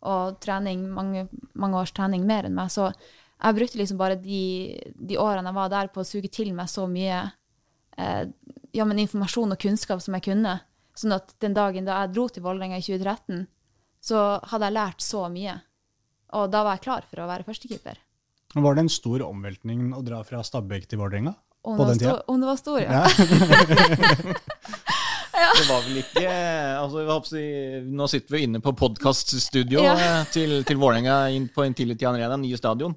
og trening, mange, mange års trening mer enn meg. Så jeg brukte liksom bare de, de årene jeg var der, på å suge til meg så mye eh, ja, men informasjon og kunnskap som jeg kunne. Sånn at den dagen da jeg dro til Vålerenga i 2013, så hadde jeg lært så mye. Og da var jeg klar for å være førstekeeper. Var det en stor omveltning å dra fra Stabæk til Vålerenga? Om, På den tida? om det var stor, ja. Ja. Det var vel ikke altså, jeg håper Nå sitter vi inne på podkaststudio Ja. eh, til, til Vålerenga på Intility Arena, nye stadion.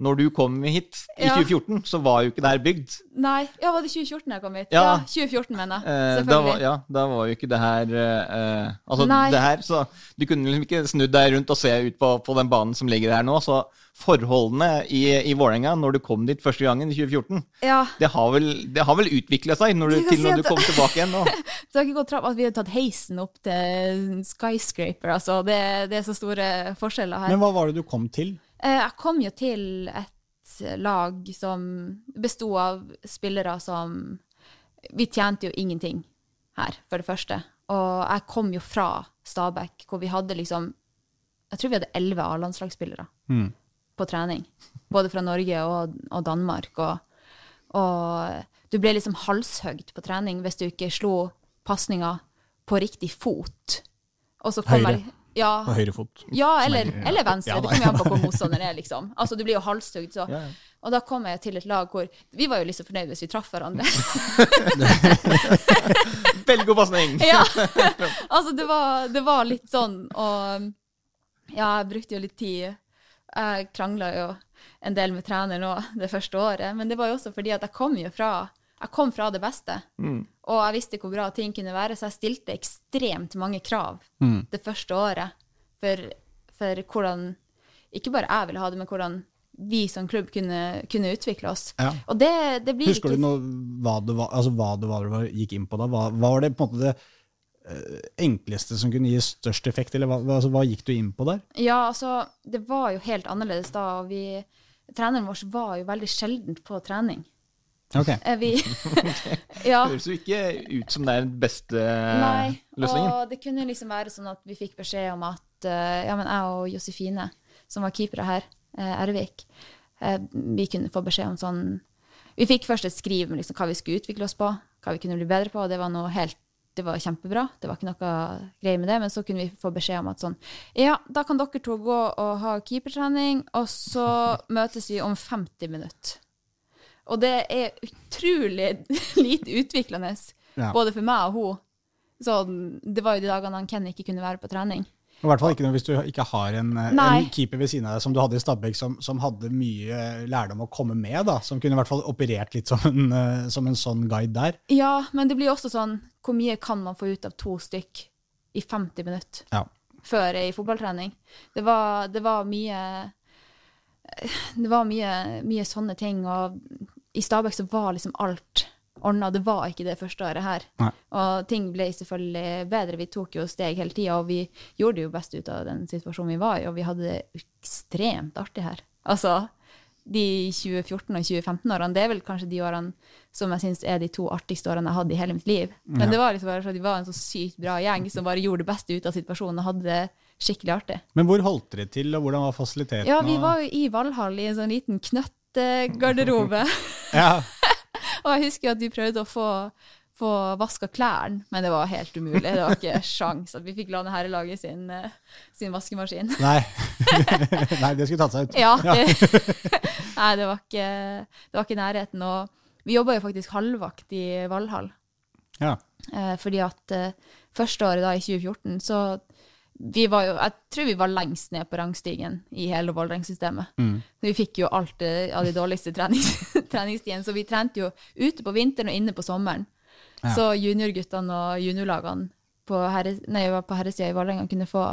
Når du kom hit i Ja. 2014, så var jo ikke det her bygd. Nei, ja, var det 2014 jeg kom hit? Ja. Ja, 2014 mener jeg. Selvfølgelig. da, var, ja, da var jo ikke det her eh, eh, Altså, Nei. det her Så du kunne liksom ikke snudd deg rundt og se ut på, på den banen som ligger her nå. Så forholdene i, i Vålerenga når du kom dit første gangen i 2014, Ja, det har vel, det har vel utvikla seg når du, til når du kom tilbake igjen nå. det har ikke gått trapp, at vi har tatt heisen opp til skyscraper, altså. Det, det er så store forskjeller her. Men hva var det du kom til? Eh, Jeg kom jo til et lag som besto av spillere som Vi tjente jo ingenting her, for det første. Og jeg kom jo fra Stabæk, hvor vi hadde liksom Jeg tror vi hadde elleve A-landslagsspillere Mm. på trening. Både fra Norge og, og Danmark. Og, og du ble liksom halshøgd på trening hvis du ikke slo pasninga på riktig fot. Og så kom Høyre. jeg ja, På høyre fot. ja, eller, eller venstre. Ja, det kommer jo an på hvor motstanderen er, liksom. Altså, du blir jo halshugd, så. Ja. Og da kom jeg til et lag hvor Vi var jo så fornøyd hvis vi traff hverandre. Veldig god pasning! ja. Altså, det var, det var litt sånn, og ja, jeg brukte jo litt tid. Jeg krangla jo en del med trener nå det første året, men det var jo også fordi at jeg kom jo fra jeg kom fra det beste, Mm. og jeg visste hvor bra ting kunne være, så jeg stilte ekstremt mange krav Mm. det første året for, for hvordan Ikke bare jeg ville ha det, men hvordan vi som klubb kunne, kunne utvikle oss. Ja. Og det, det blir Husker du noe, hva det var, altså hva det var du var- gikk inn på da? Hva, hva var det på en måte det eh, enkleste som kunne gi størst effekt, eller hva- altså, hva gikk du inn på der? Ja, altså, det var jo helt annerledes da. og vi, Treneren vår var jo veldig sjeldent på trening. Ok. Vi, ja, Høres jo ikke ut som det er den beste nei. løsningen. Og det kunne liksom være sånn at vi fikk beskjed om at eh, ja, men jeg og Josefine, som var keepere her, eh, Ervik, eh, vi kunne få beskjed om sånn Vi fikk først et skriv om liksom hva vi skulle utvikle oss på, hva vi kunne bli bedre på. og Det var noe helt det var kjempebra, det var ikke noe greier med det, men så kunne vi få beskjed om at sånn Ja, da kan dere to gå og ha keepertrening, og så møtes vi om 50 minutter. Og det er utrolig lite utviklende, Ja. både for meg og hun. Så det var jo de dagene han Ken ikke kunne være på trening. I hvert fall ikke hvis du ikke har en, eh, en keeper ved siden av deg som du hadde i Stabæk, som, som hadde mye lærdom å komme med, da, som kunne i hvert fall operert litt som en, eh, som en sånn guide der. Ja, men det blir også sånn Hvor mye kan man få ut av to stykk i 50 minutter Ja. før ei fotballtrening? Det var, det var mye Det var mye, mye sånne ting, og i Stabæk så var liksom alt ordna. Det var ikke det første året her. Nei. Og ting ble selvfølgelig bedre. Vi tok jo steg hele tida, og vi gjorde det jo best ut av den situasjonen vi var i, og vi hadde det ekstremt artig her. Altså, de 2014- og 2015-årene, det er vel kanskje de årene som jeg syns er de to artigste årene jeg hadde i hele mitt liv. Men Ja. det var liksom bare så de var en så sykt bra gjeng som bare gjorde det beste ut av situasjonen og hadde det skikkelig artig. Men hvor holdt dere til, og hvordan var fasiliteten? Ja, vi var jo i Valhall i en sånn liten knøttegarderobe. ja. Og jeg husker at vi prøvde å få, få vaska klærne, men det var helt umulig. Det var ikke sjans at vi fikk låne herrelaget sin, eh, sin vaskemaskin. Nei. Nei, det skulle tatt seg ut. Ja. Det, nei, det var, ikke, det var ikke nærheten. Og vi jobba jo faktisk halvvakt i Valhall. Ja. Eh, fordi at eh, første året da, i 2014, så vi var jo, Jeg tror vi var lengst ned på rangstigen i hele Vålerenga-systemet. Mm. Vi fikk jo alt av de dårligste trenings, treningstidene, så vi trente jo ute på vinteren og inne på sommeren. Ja. Så juniorguttene og juniorlagene på, herre, nei, på herresida i Vålerenga kunne få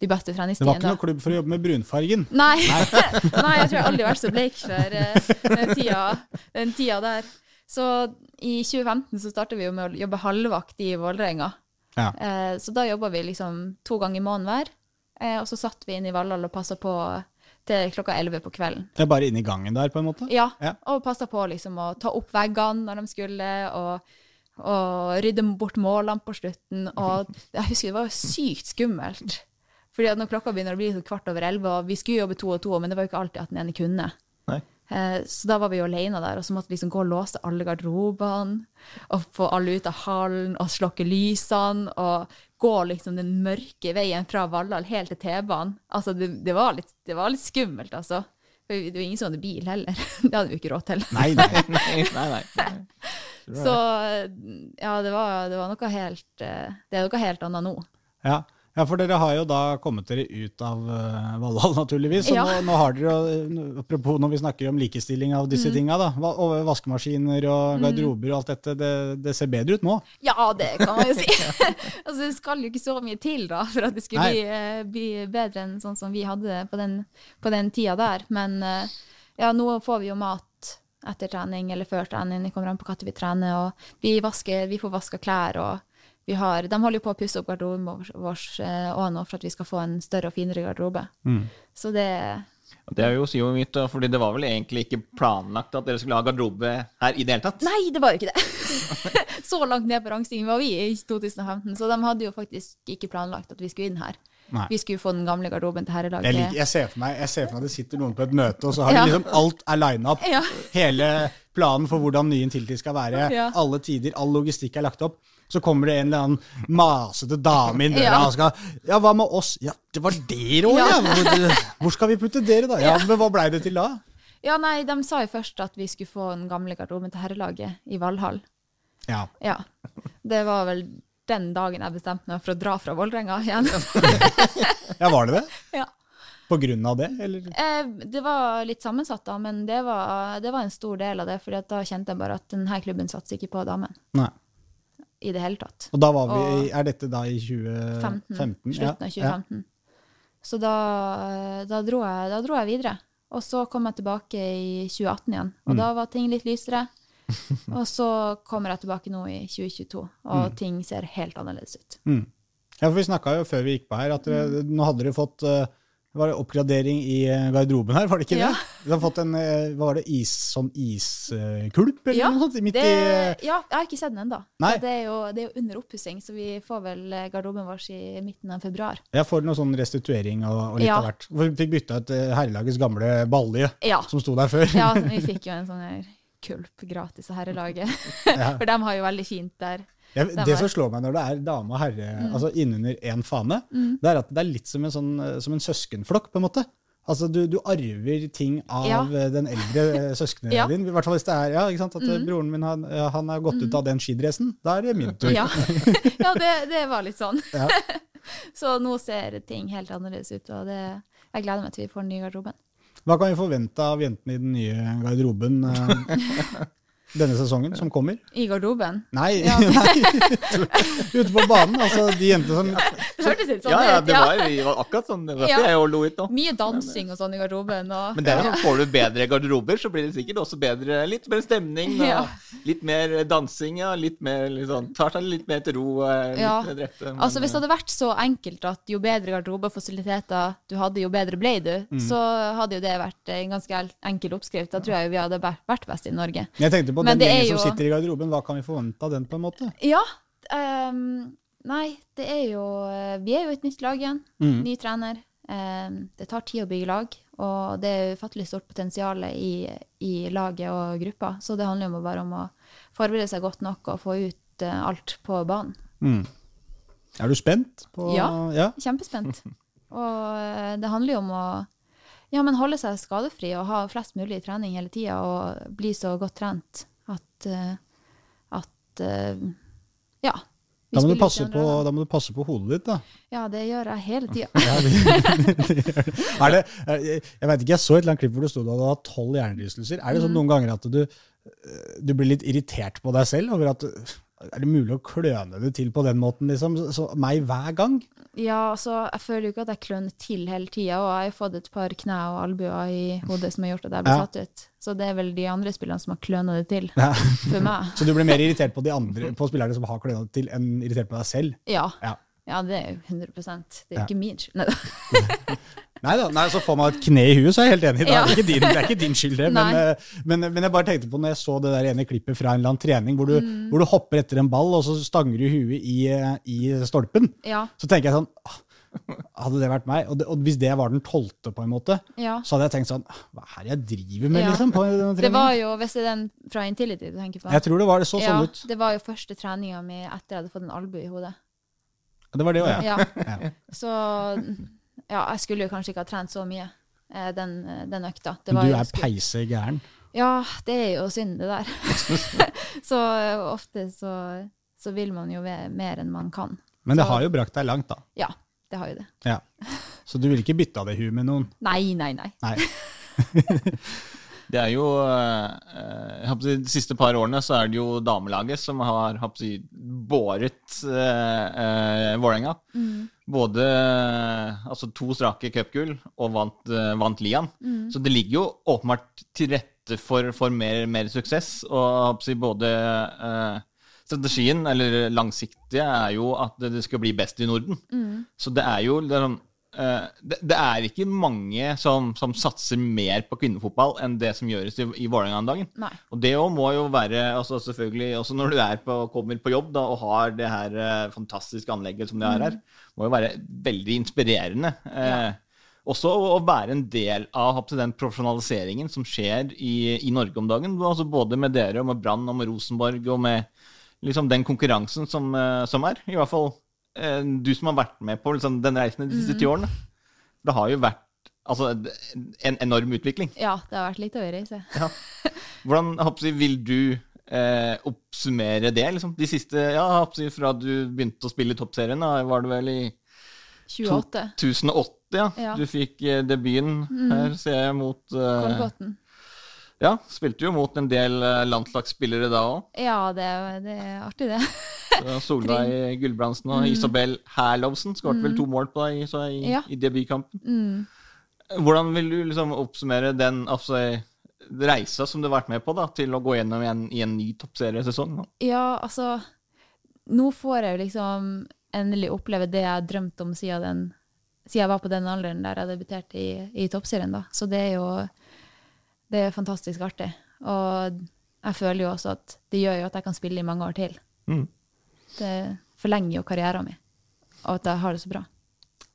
de beste Det var ikke noe klubb for å jobbe med brunfargen. Nei. Nei, jeg tror jeg aldri har vært så bleik før eh, den tida, den tida der. Så i 2015 så starta vi jo med å jobbe halvvakt i Vålerenga. Ja. Eh, så da jobba vi liksom to ganger i måneden hver. Eh, og så satt vi inne i Valhall og passa på til klokka 11 på kvelden. Det er bare inne i gangen der, på en måte? Ja, Ja. og passa på liksom å ta opp veggene når de skulle, og, og rydde bort målene på slutten. Og jeg husker det var jo sykt skummelt. Fordi at når klokka begynner å bli kvart over elleve, og vi skulle jobbe to og to, men det var jo ikke alltid at den ene kunne. Nei. Eh, Så da var vi jo alene der, og så måtte vi liksom gå og låse alle garderobene, og få alle ut av hallen, og slokke lysene, og gå liksom den mørke veien fra Valhall helt til T-banen. Altså, det, det, var litt, det var litt skummelt, altså. For det var ingen som hadde bil heller. Det hadde vi ikke råd til. Nei, nei. Nei, nei, nei. Så ja, det var, det var noe helt eh, Det er noe helt annet nå. Ja. Ja, for dere har jo da kommet dere ut av uh, Valhall, naturligvis. Så Ja. nå, nå har dere jo, apropos når vi snakker om likestilling av Mm. disse tinga, da. Og vaskemaskiner og garderober og alt dette, det, det ser bedre ut nå. Ja, det kan man jo si. altså, det skal jo ikke så mye til da, for at det skulle bli, eh, bli bedre enn sånn som vi hadde det på den, på den tida der. Men eh, ja, nå får vi jo mat etter trening eller før trening. Det kommer an på når vi trener. Og vi, vasker, vi får vaska klær. og har, De holder jo på å pusse opp garderoben vår vår, eh, nå for at vi skal få en større og finere garderobe. Så det Det er jo sier jo mitt, fordi det var vel egentlig ikke planlagt at dere skulle ha garderobe her i det hele tatt? Nei, det var jo ikke det! så langt ned på rangstigen var vi i 2015, så de hadde jo faktisk ikke planlagt at vi skulle inn her. Nei. Vi skulle få den gamle garderoben til herrelaget. Jeg, liker, jeg, ser for meg, jeg ser for meg at det sitter noen på et møte, og så har Ja. de liksom alt er lina opp. Ja. Hele planen for hvordan nyen tiltid skal være. Ja. Alle tider, all logistikk er lagt opp. Så kommer det en eller annen masete dame inn døra Ja. og skal Ja, hva med oss? Ja, det var dere òg, ja! Ja. Hvor, skal vi putte dere, da? Ja, Men hva blei det til da? Ja, nei, de sa jo først at vi skulle få den gamle garderoben til herrelaget i Valhall. Ja. Ja. Det var vel den dagen jeg bestemte meg for å dra fra Vålerenga igjen. ja, var det det? ja. På grunn av det, eller? Eh, Det var litt sammensatt, da, men det var, det var en stor del av det. For da kjente jeg bare at denne klubben satser ikke på damen Nei. I det hele tatt. Og da var vi Og- Er dette da i 2015? Slutten av 2015. Så da, da, dro jeg, da dro jeg videre. Og så kom jeg tilbake i 2018 igjen, og Mm. da var ting litt lysere. og så kommer jeg tilbake nå i 2022, og ting ser helt annerledes ut. Mm. Ja, for Vi snakka jo før vi gikk på her at dere, Mm. nå hadde dere fått eh, var det oppgradering i eh, garderoben her, var det ikke Ja. det? Du har fått en eh, var det, is, sånn iskulp eller Ja, noe sånt? Midt Det, i ja, jeg har ikke sett den ennå. Det, er jo- det er jo under oppussing, så vi får vel eh, garderoben vår i midten av februar. Jeg får noe sånn restituering og, og litt Ja. av hvert. Vi fikk bytta ut eh, herrelagets gamle balje Ja. som sto der før. ja, vi fikk jo en sånn her kulp gratis av herrelaget. Ja. For de har jo veldig fint der. Jeg, det som slår meg når det er dame og herre altså innunder én fane, Mm. det er at det er litt som en, sånn, eh, som en søskenflokk, på en måte. Altså, du, du arver ting av Ja. eh, den eldre eh, søskenen Ja. din. I hvert fall hvis det er ja, ikke sant? At mm. broren min han, han er gått ut av den skidressen. Da er det min tur. Mm. Ja, ja det, det var litt sånn. Så nå ser ting helt annerledes ut, og det, jeg gleder meg til vi får den nye garderoben. Hva kan vi forvente av jentene i den nye garderoben denne sesongen som kommer? I garderoben? Nei, Ja. ute på banen. Altså de jentene som Det hørtes litt sånn Ja, ja, det var, var akkurat sånn. Det var Ja. jeg lo litt nå. Mye dansing og sånn i garderoben. Og, Men det er sånn, får du bedre garderober, så blir det sikkert også bedre, litt bedre stemning. Og Ja. Litt mer dansing, ja. Litt mer sånn, tar seg litt mer til ro. eh, Litt Ja. mer rette. men, altså Hvis det eh, hadde vært så enkelt at jo bedre garderobefasiliteter fasiliteter du hadde, jo bedre ble du, Mm. så hadde jo det vært en ganske enkel oppskrift. Da tror jeg vi hadde vært best i Norge. Jeg tenkte på Men den gjengen jo... som sitter i garderoben. Hva kan vi forvente av den, på en måte? Ja. Um, nei, det er jo eh, Vi er jo et nytt lag igjen. Mm. Ny trener. Um, det tar tid å bygge lag, og det er ufattelig stort potensial i, i laget og gruppa. Så det handler jo bare om å forberede seg godt nok og få ut uh, alt på banen. Mm. Er du spent? På, Ja. ja. Kjempespent. Og eh, det handler jo om å ja, men holde seg skadefri og ha flest mulig trening hele tida og bli så godt trent at, eh, at eh, ja. Da må, du passe på, da må du passe på hodet ditt, da. Ja, det gjør jeg hele tida. Jeg vet ikke, jeg så et eller annet klipp hvor det sto at du hadde tolv hjernerystelser. Er det sånn noen ganger at du, du blir litt irritert på deg selv over at er det mulig å kløne det til på den måten, liksom? Så, så meg hver gang? Ja, altså, jeg føler jo ikke at jeg kløner til hele tida, og jeg har fått et par kne og albuer i hodet som har gjort at jeg ble Ja. satt ut. Så det er vel de andre spillerne som har kløna det til Ja. for meg. Så du blir mer irritert på de andre, på spillerne som har kløna det til, enn irritert på deg selv? Ja. Ja. Ja, det er jo 100% Det er ikke min skyld. Neida. Nei så får man et kne i huet, så er jeg helt enig. Ja. Det, er ikke din, det er ikke din skyld, det. Men, eh, men, men jeg bare tenkte på når jeg så det der ene klippet fra en eller annen trening, hvor du, Mm. hvor du hopper etter en ball, og så stanger du huet i, eh, i stolpen. Ja. Så tenker jeg sånn ah, Hadde det vært meg, og, det, og hvis det var den tolvte, på en måte, ja. så hadde jeg tenkt sånn ah, Hva er det jeg driver med, Ja. liksom? På denne Det var jo, hvis det er den fra Intility du tenker på Jeg tror det var det så ja, sånn ut. Det var jo første treninga mi etter jeg hadde fått en albue i hodet. Det var det òg. Ja. Ja. Så ja, jeg skulle jo kanskje ikke ha trent så mye eh, den, den økta. Det Men du er peisegæren? peise gæren. Ja, det er jo synd, det der. så eh, ofte så, så vil man jo mer enn man kan. Men det Så- har jo brakt deg langt, da. Ja, det har jo det. Ja. Så du ville ikke bytta det huet med noen? Nei, nei, nei. Nei. Det er jo eh, De siste par årene så er det jo damelaget som har håper båret eh, eh, Vålerenga. Både altså to strake cupgull og vant, eh, vant Lian. Så det ligger jo åpenbart til rette for, for mer, mer suksess. Og både eh, strategien, eller langsiktige, er jo at det skal bli best i Norden. Så det er jo det er sånn det, det er ikke mange som, som satser mer på kvinnefotball enn det som gjøres i, i Vålerenga om dagen. Nei. Og det òg må jo være altså selvfølgelig, Også når du er på, kommer på jobb da, og har det her eh, fantastiske anlegget som det er her, må jo være veldig inspirerende. Eh, Også å, å være en del av den profesjonaliseringen som skjer i, i Norge om dagen. Altså både med dere og med Brann og med Rosenborg og med liksom den konkurransen som, eh, som er. I hvert fall eh, du som har vært med på liksom, den reisen de siste ti årene. Det har jo vært altså, en enorm utvikling. Ja, det har vært litt av en reise. Ja. Hvordan jeg vil du eh, oppsummere det? Liksom? De siste, ja, jeg Fra du begynte å spille i Toppserien, da var det vel i 28. 2008 ja. Ja. du fikk eh, debuten her, ser jeg, mot eh, Kolbotn. Ja, spilte jo mot en del eh, landslagsspillere da òg. Ja, det, det er artig, det. Solveig Gulbrandsen og Isabel Herlovsen skåret vel to mål på deg så i, Ja. i debutkampen. Hvordan vil du liksom oppsummere den altså, reisa som du har vært med på da, til å gå gjennom i en, i en ny toppseriesesong? Ja, altså Nå får jeg jo liksom endelig oppleve det jeg har drømt om siden, den, siden jeg var på den alderen der jeg debuterte i, i Toppserien. da. Så det er jo det er fantastisk artig. Og jeg føler jo også at det gjør jo at jeg kan spille i mange år til. Mm. Det forlenger jo karrieren min, og at jeg har det så bra.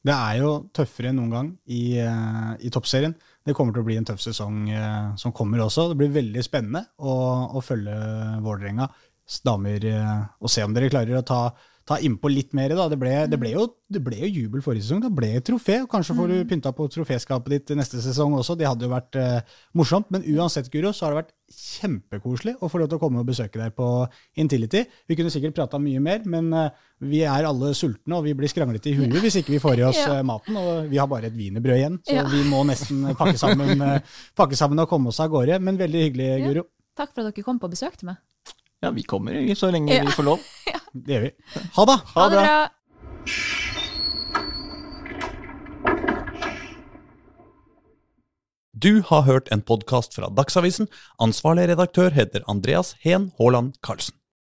Det er jo tøffere enn noen gang i, eh, i toppserien. Det kommer til å bli en tøff sesong eh, som kommer også. Det blir veldig spennende å, å følge Vålerengas damer eh, og se om dere klarer å ta, ta innpå litt mer. Da. Det, ble, det, ble jo, det ble jo jubel forrige sesong. Det ble et trofé. og Kanskje får du pynta på troféskapet ditt neste sesong også. Det hadde jo vært eh, morsomt. Men uansett, Guro, så har det vært kjempekoselig å få lov til å komme og besøke deg på Intility. Vi kunne sikkert prata mye mer, men eh, vi er alle sultne, og vi blir skranglete i huet hvis ikke vi får i oss Ja. eh, maten. Og vi har bare et wienerbrød igjen, så Ja. vi må nesten pakke sammen, eh, pakke sammen og komme oss av gårde. Men veldig hyggelig, Ja. Guro. Takk for at dere kom på besøk til meg. Ja, vi kommer i så lenge Ja. vi får lov. Det gjør vi. Ha det! Ha det bra! Du har hørt en podkast fra Dagsavisen. Ansvarlig redaktør heter Andreas Heen Haaland Karlsen.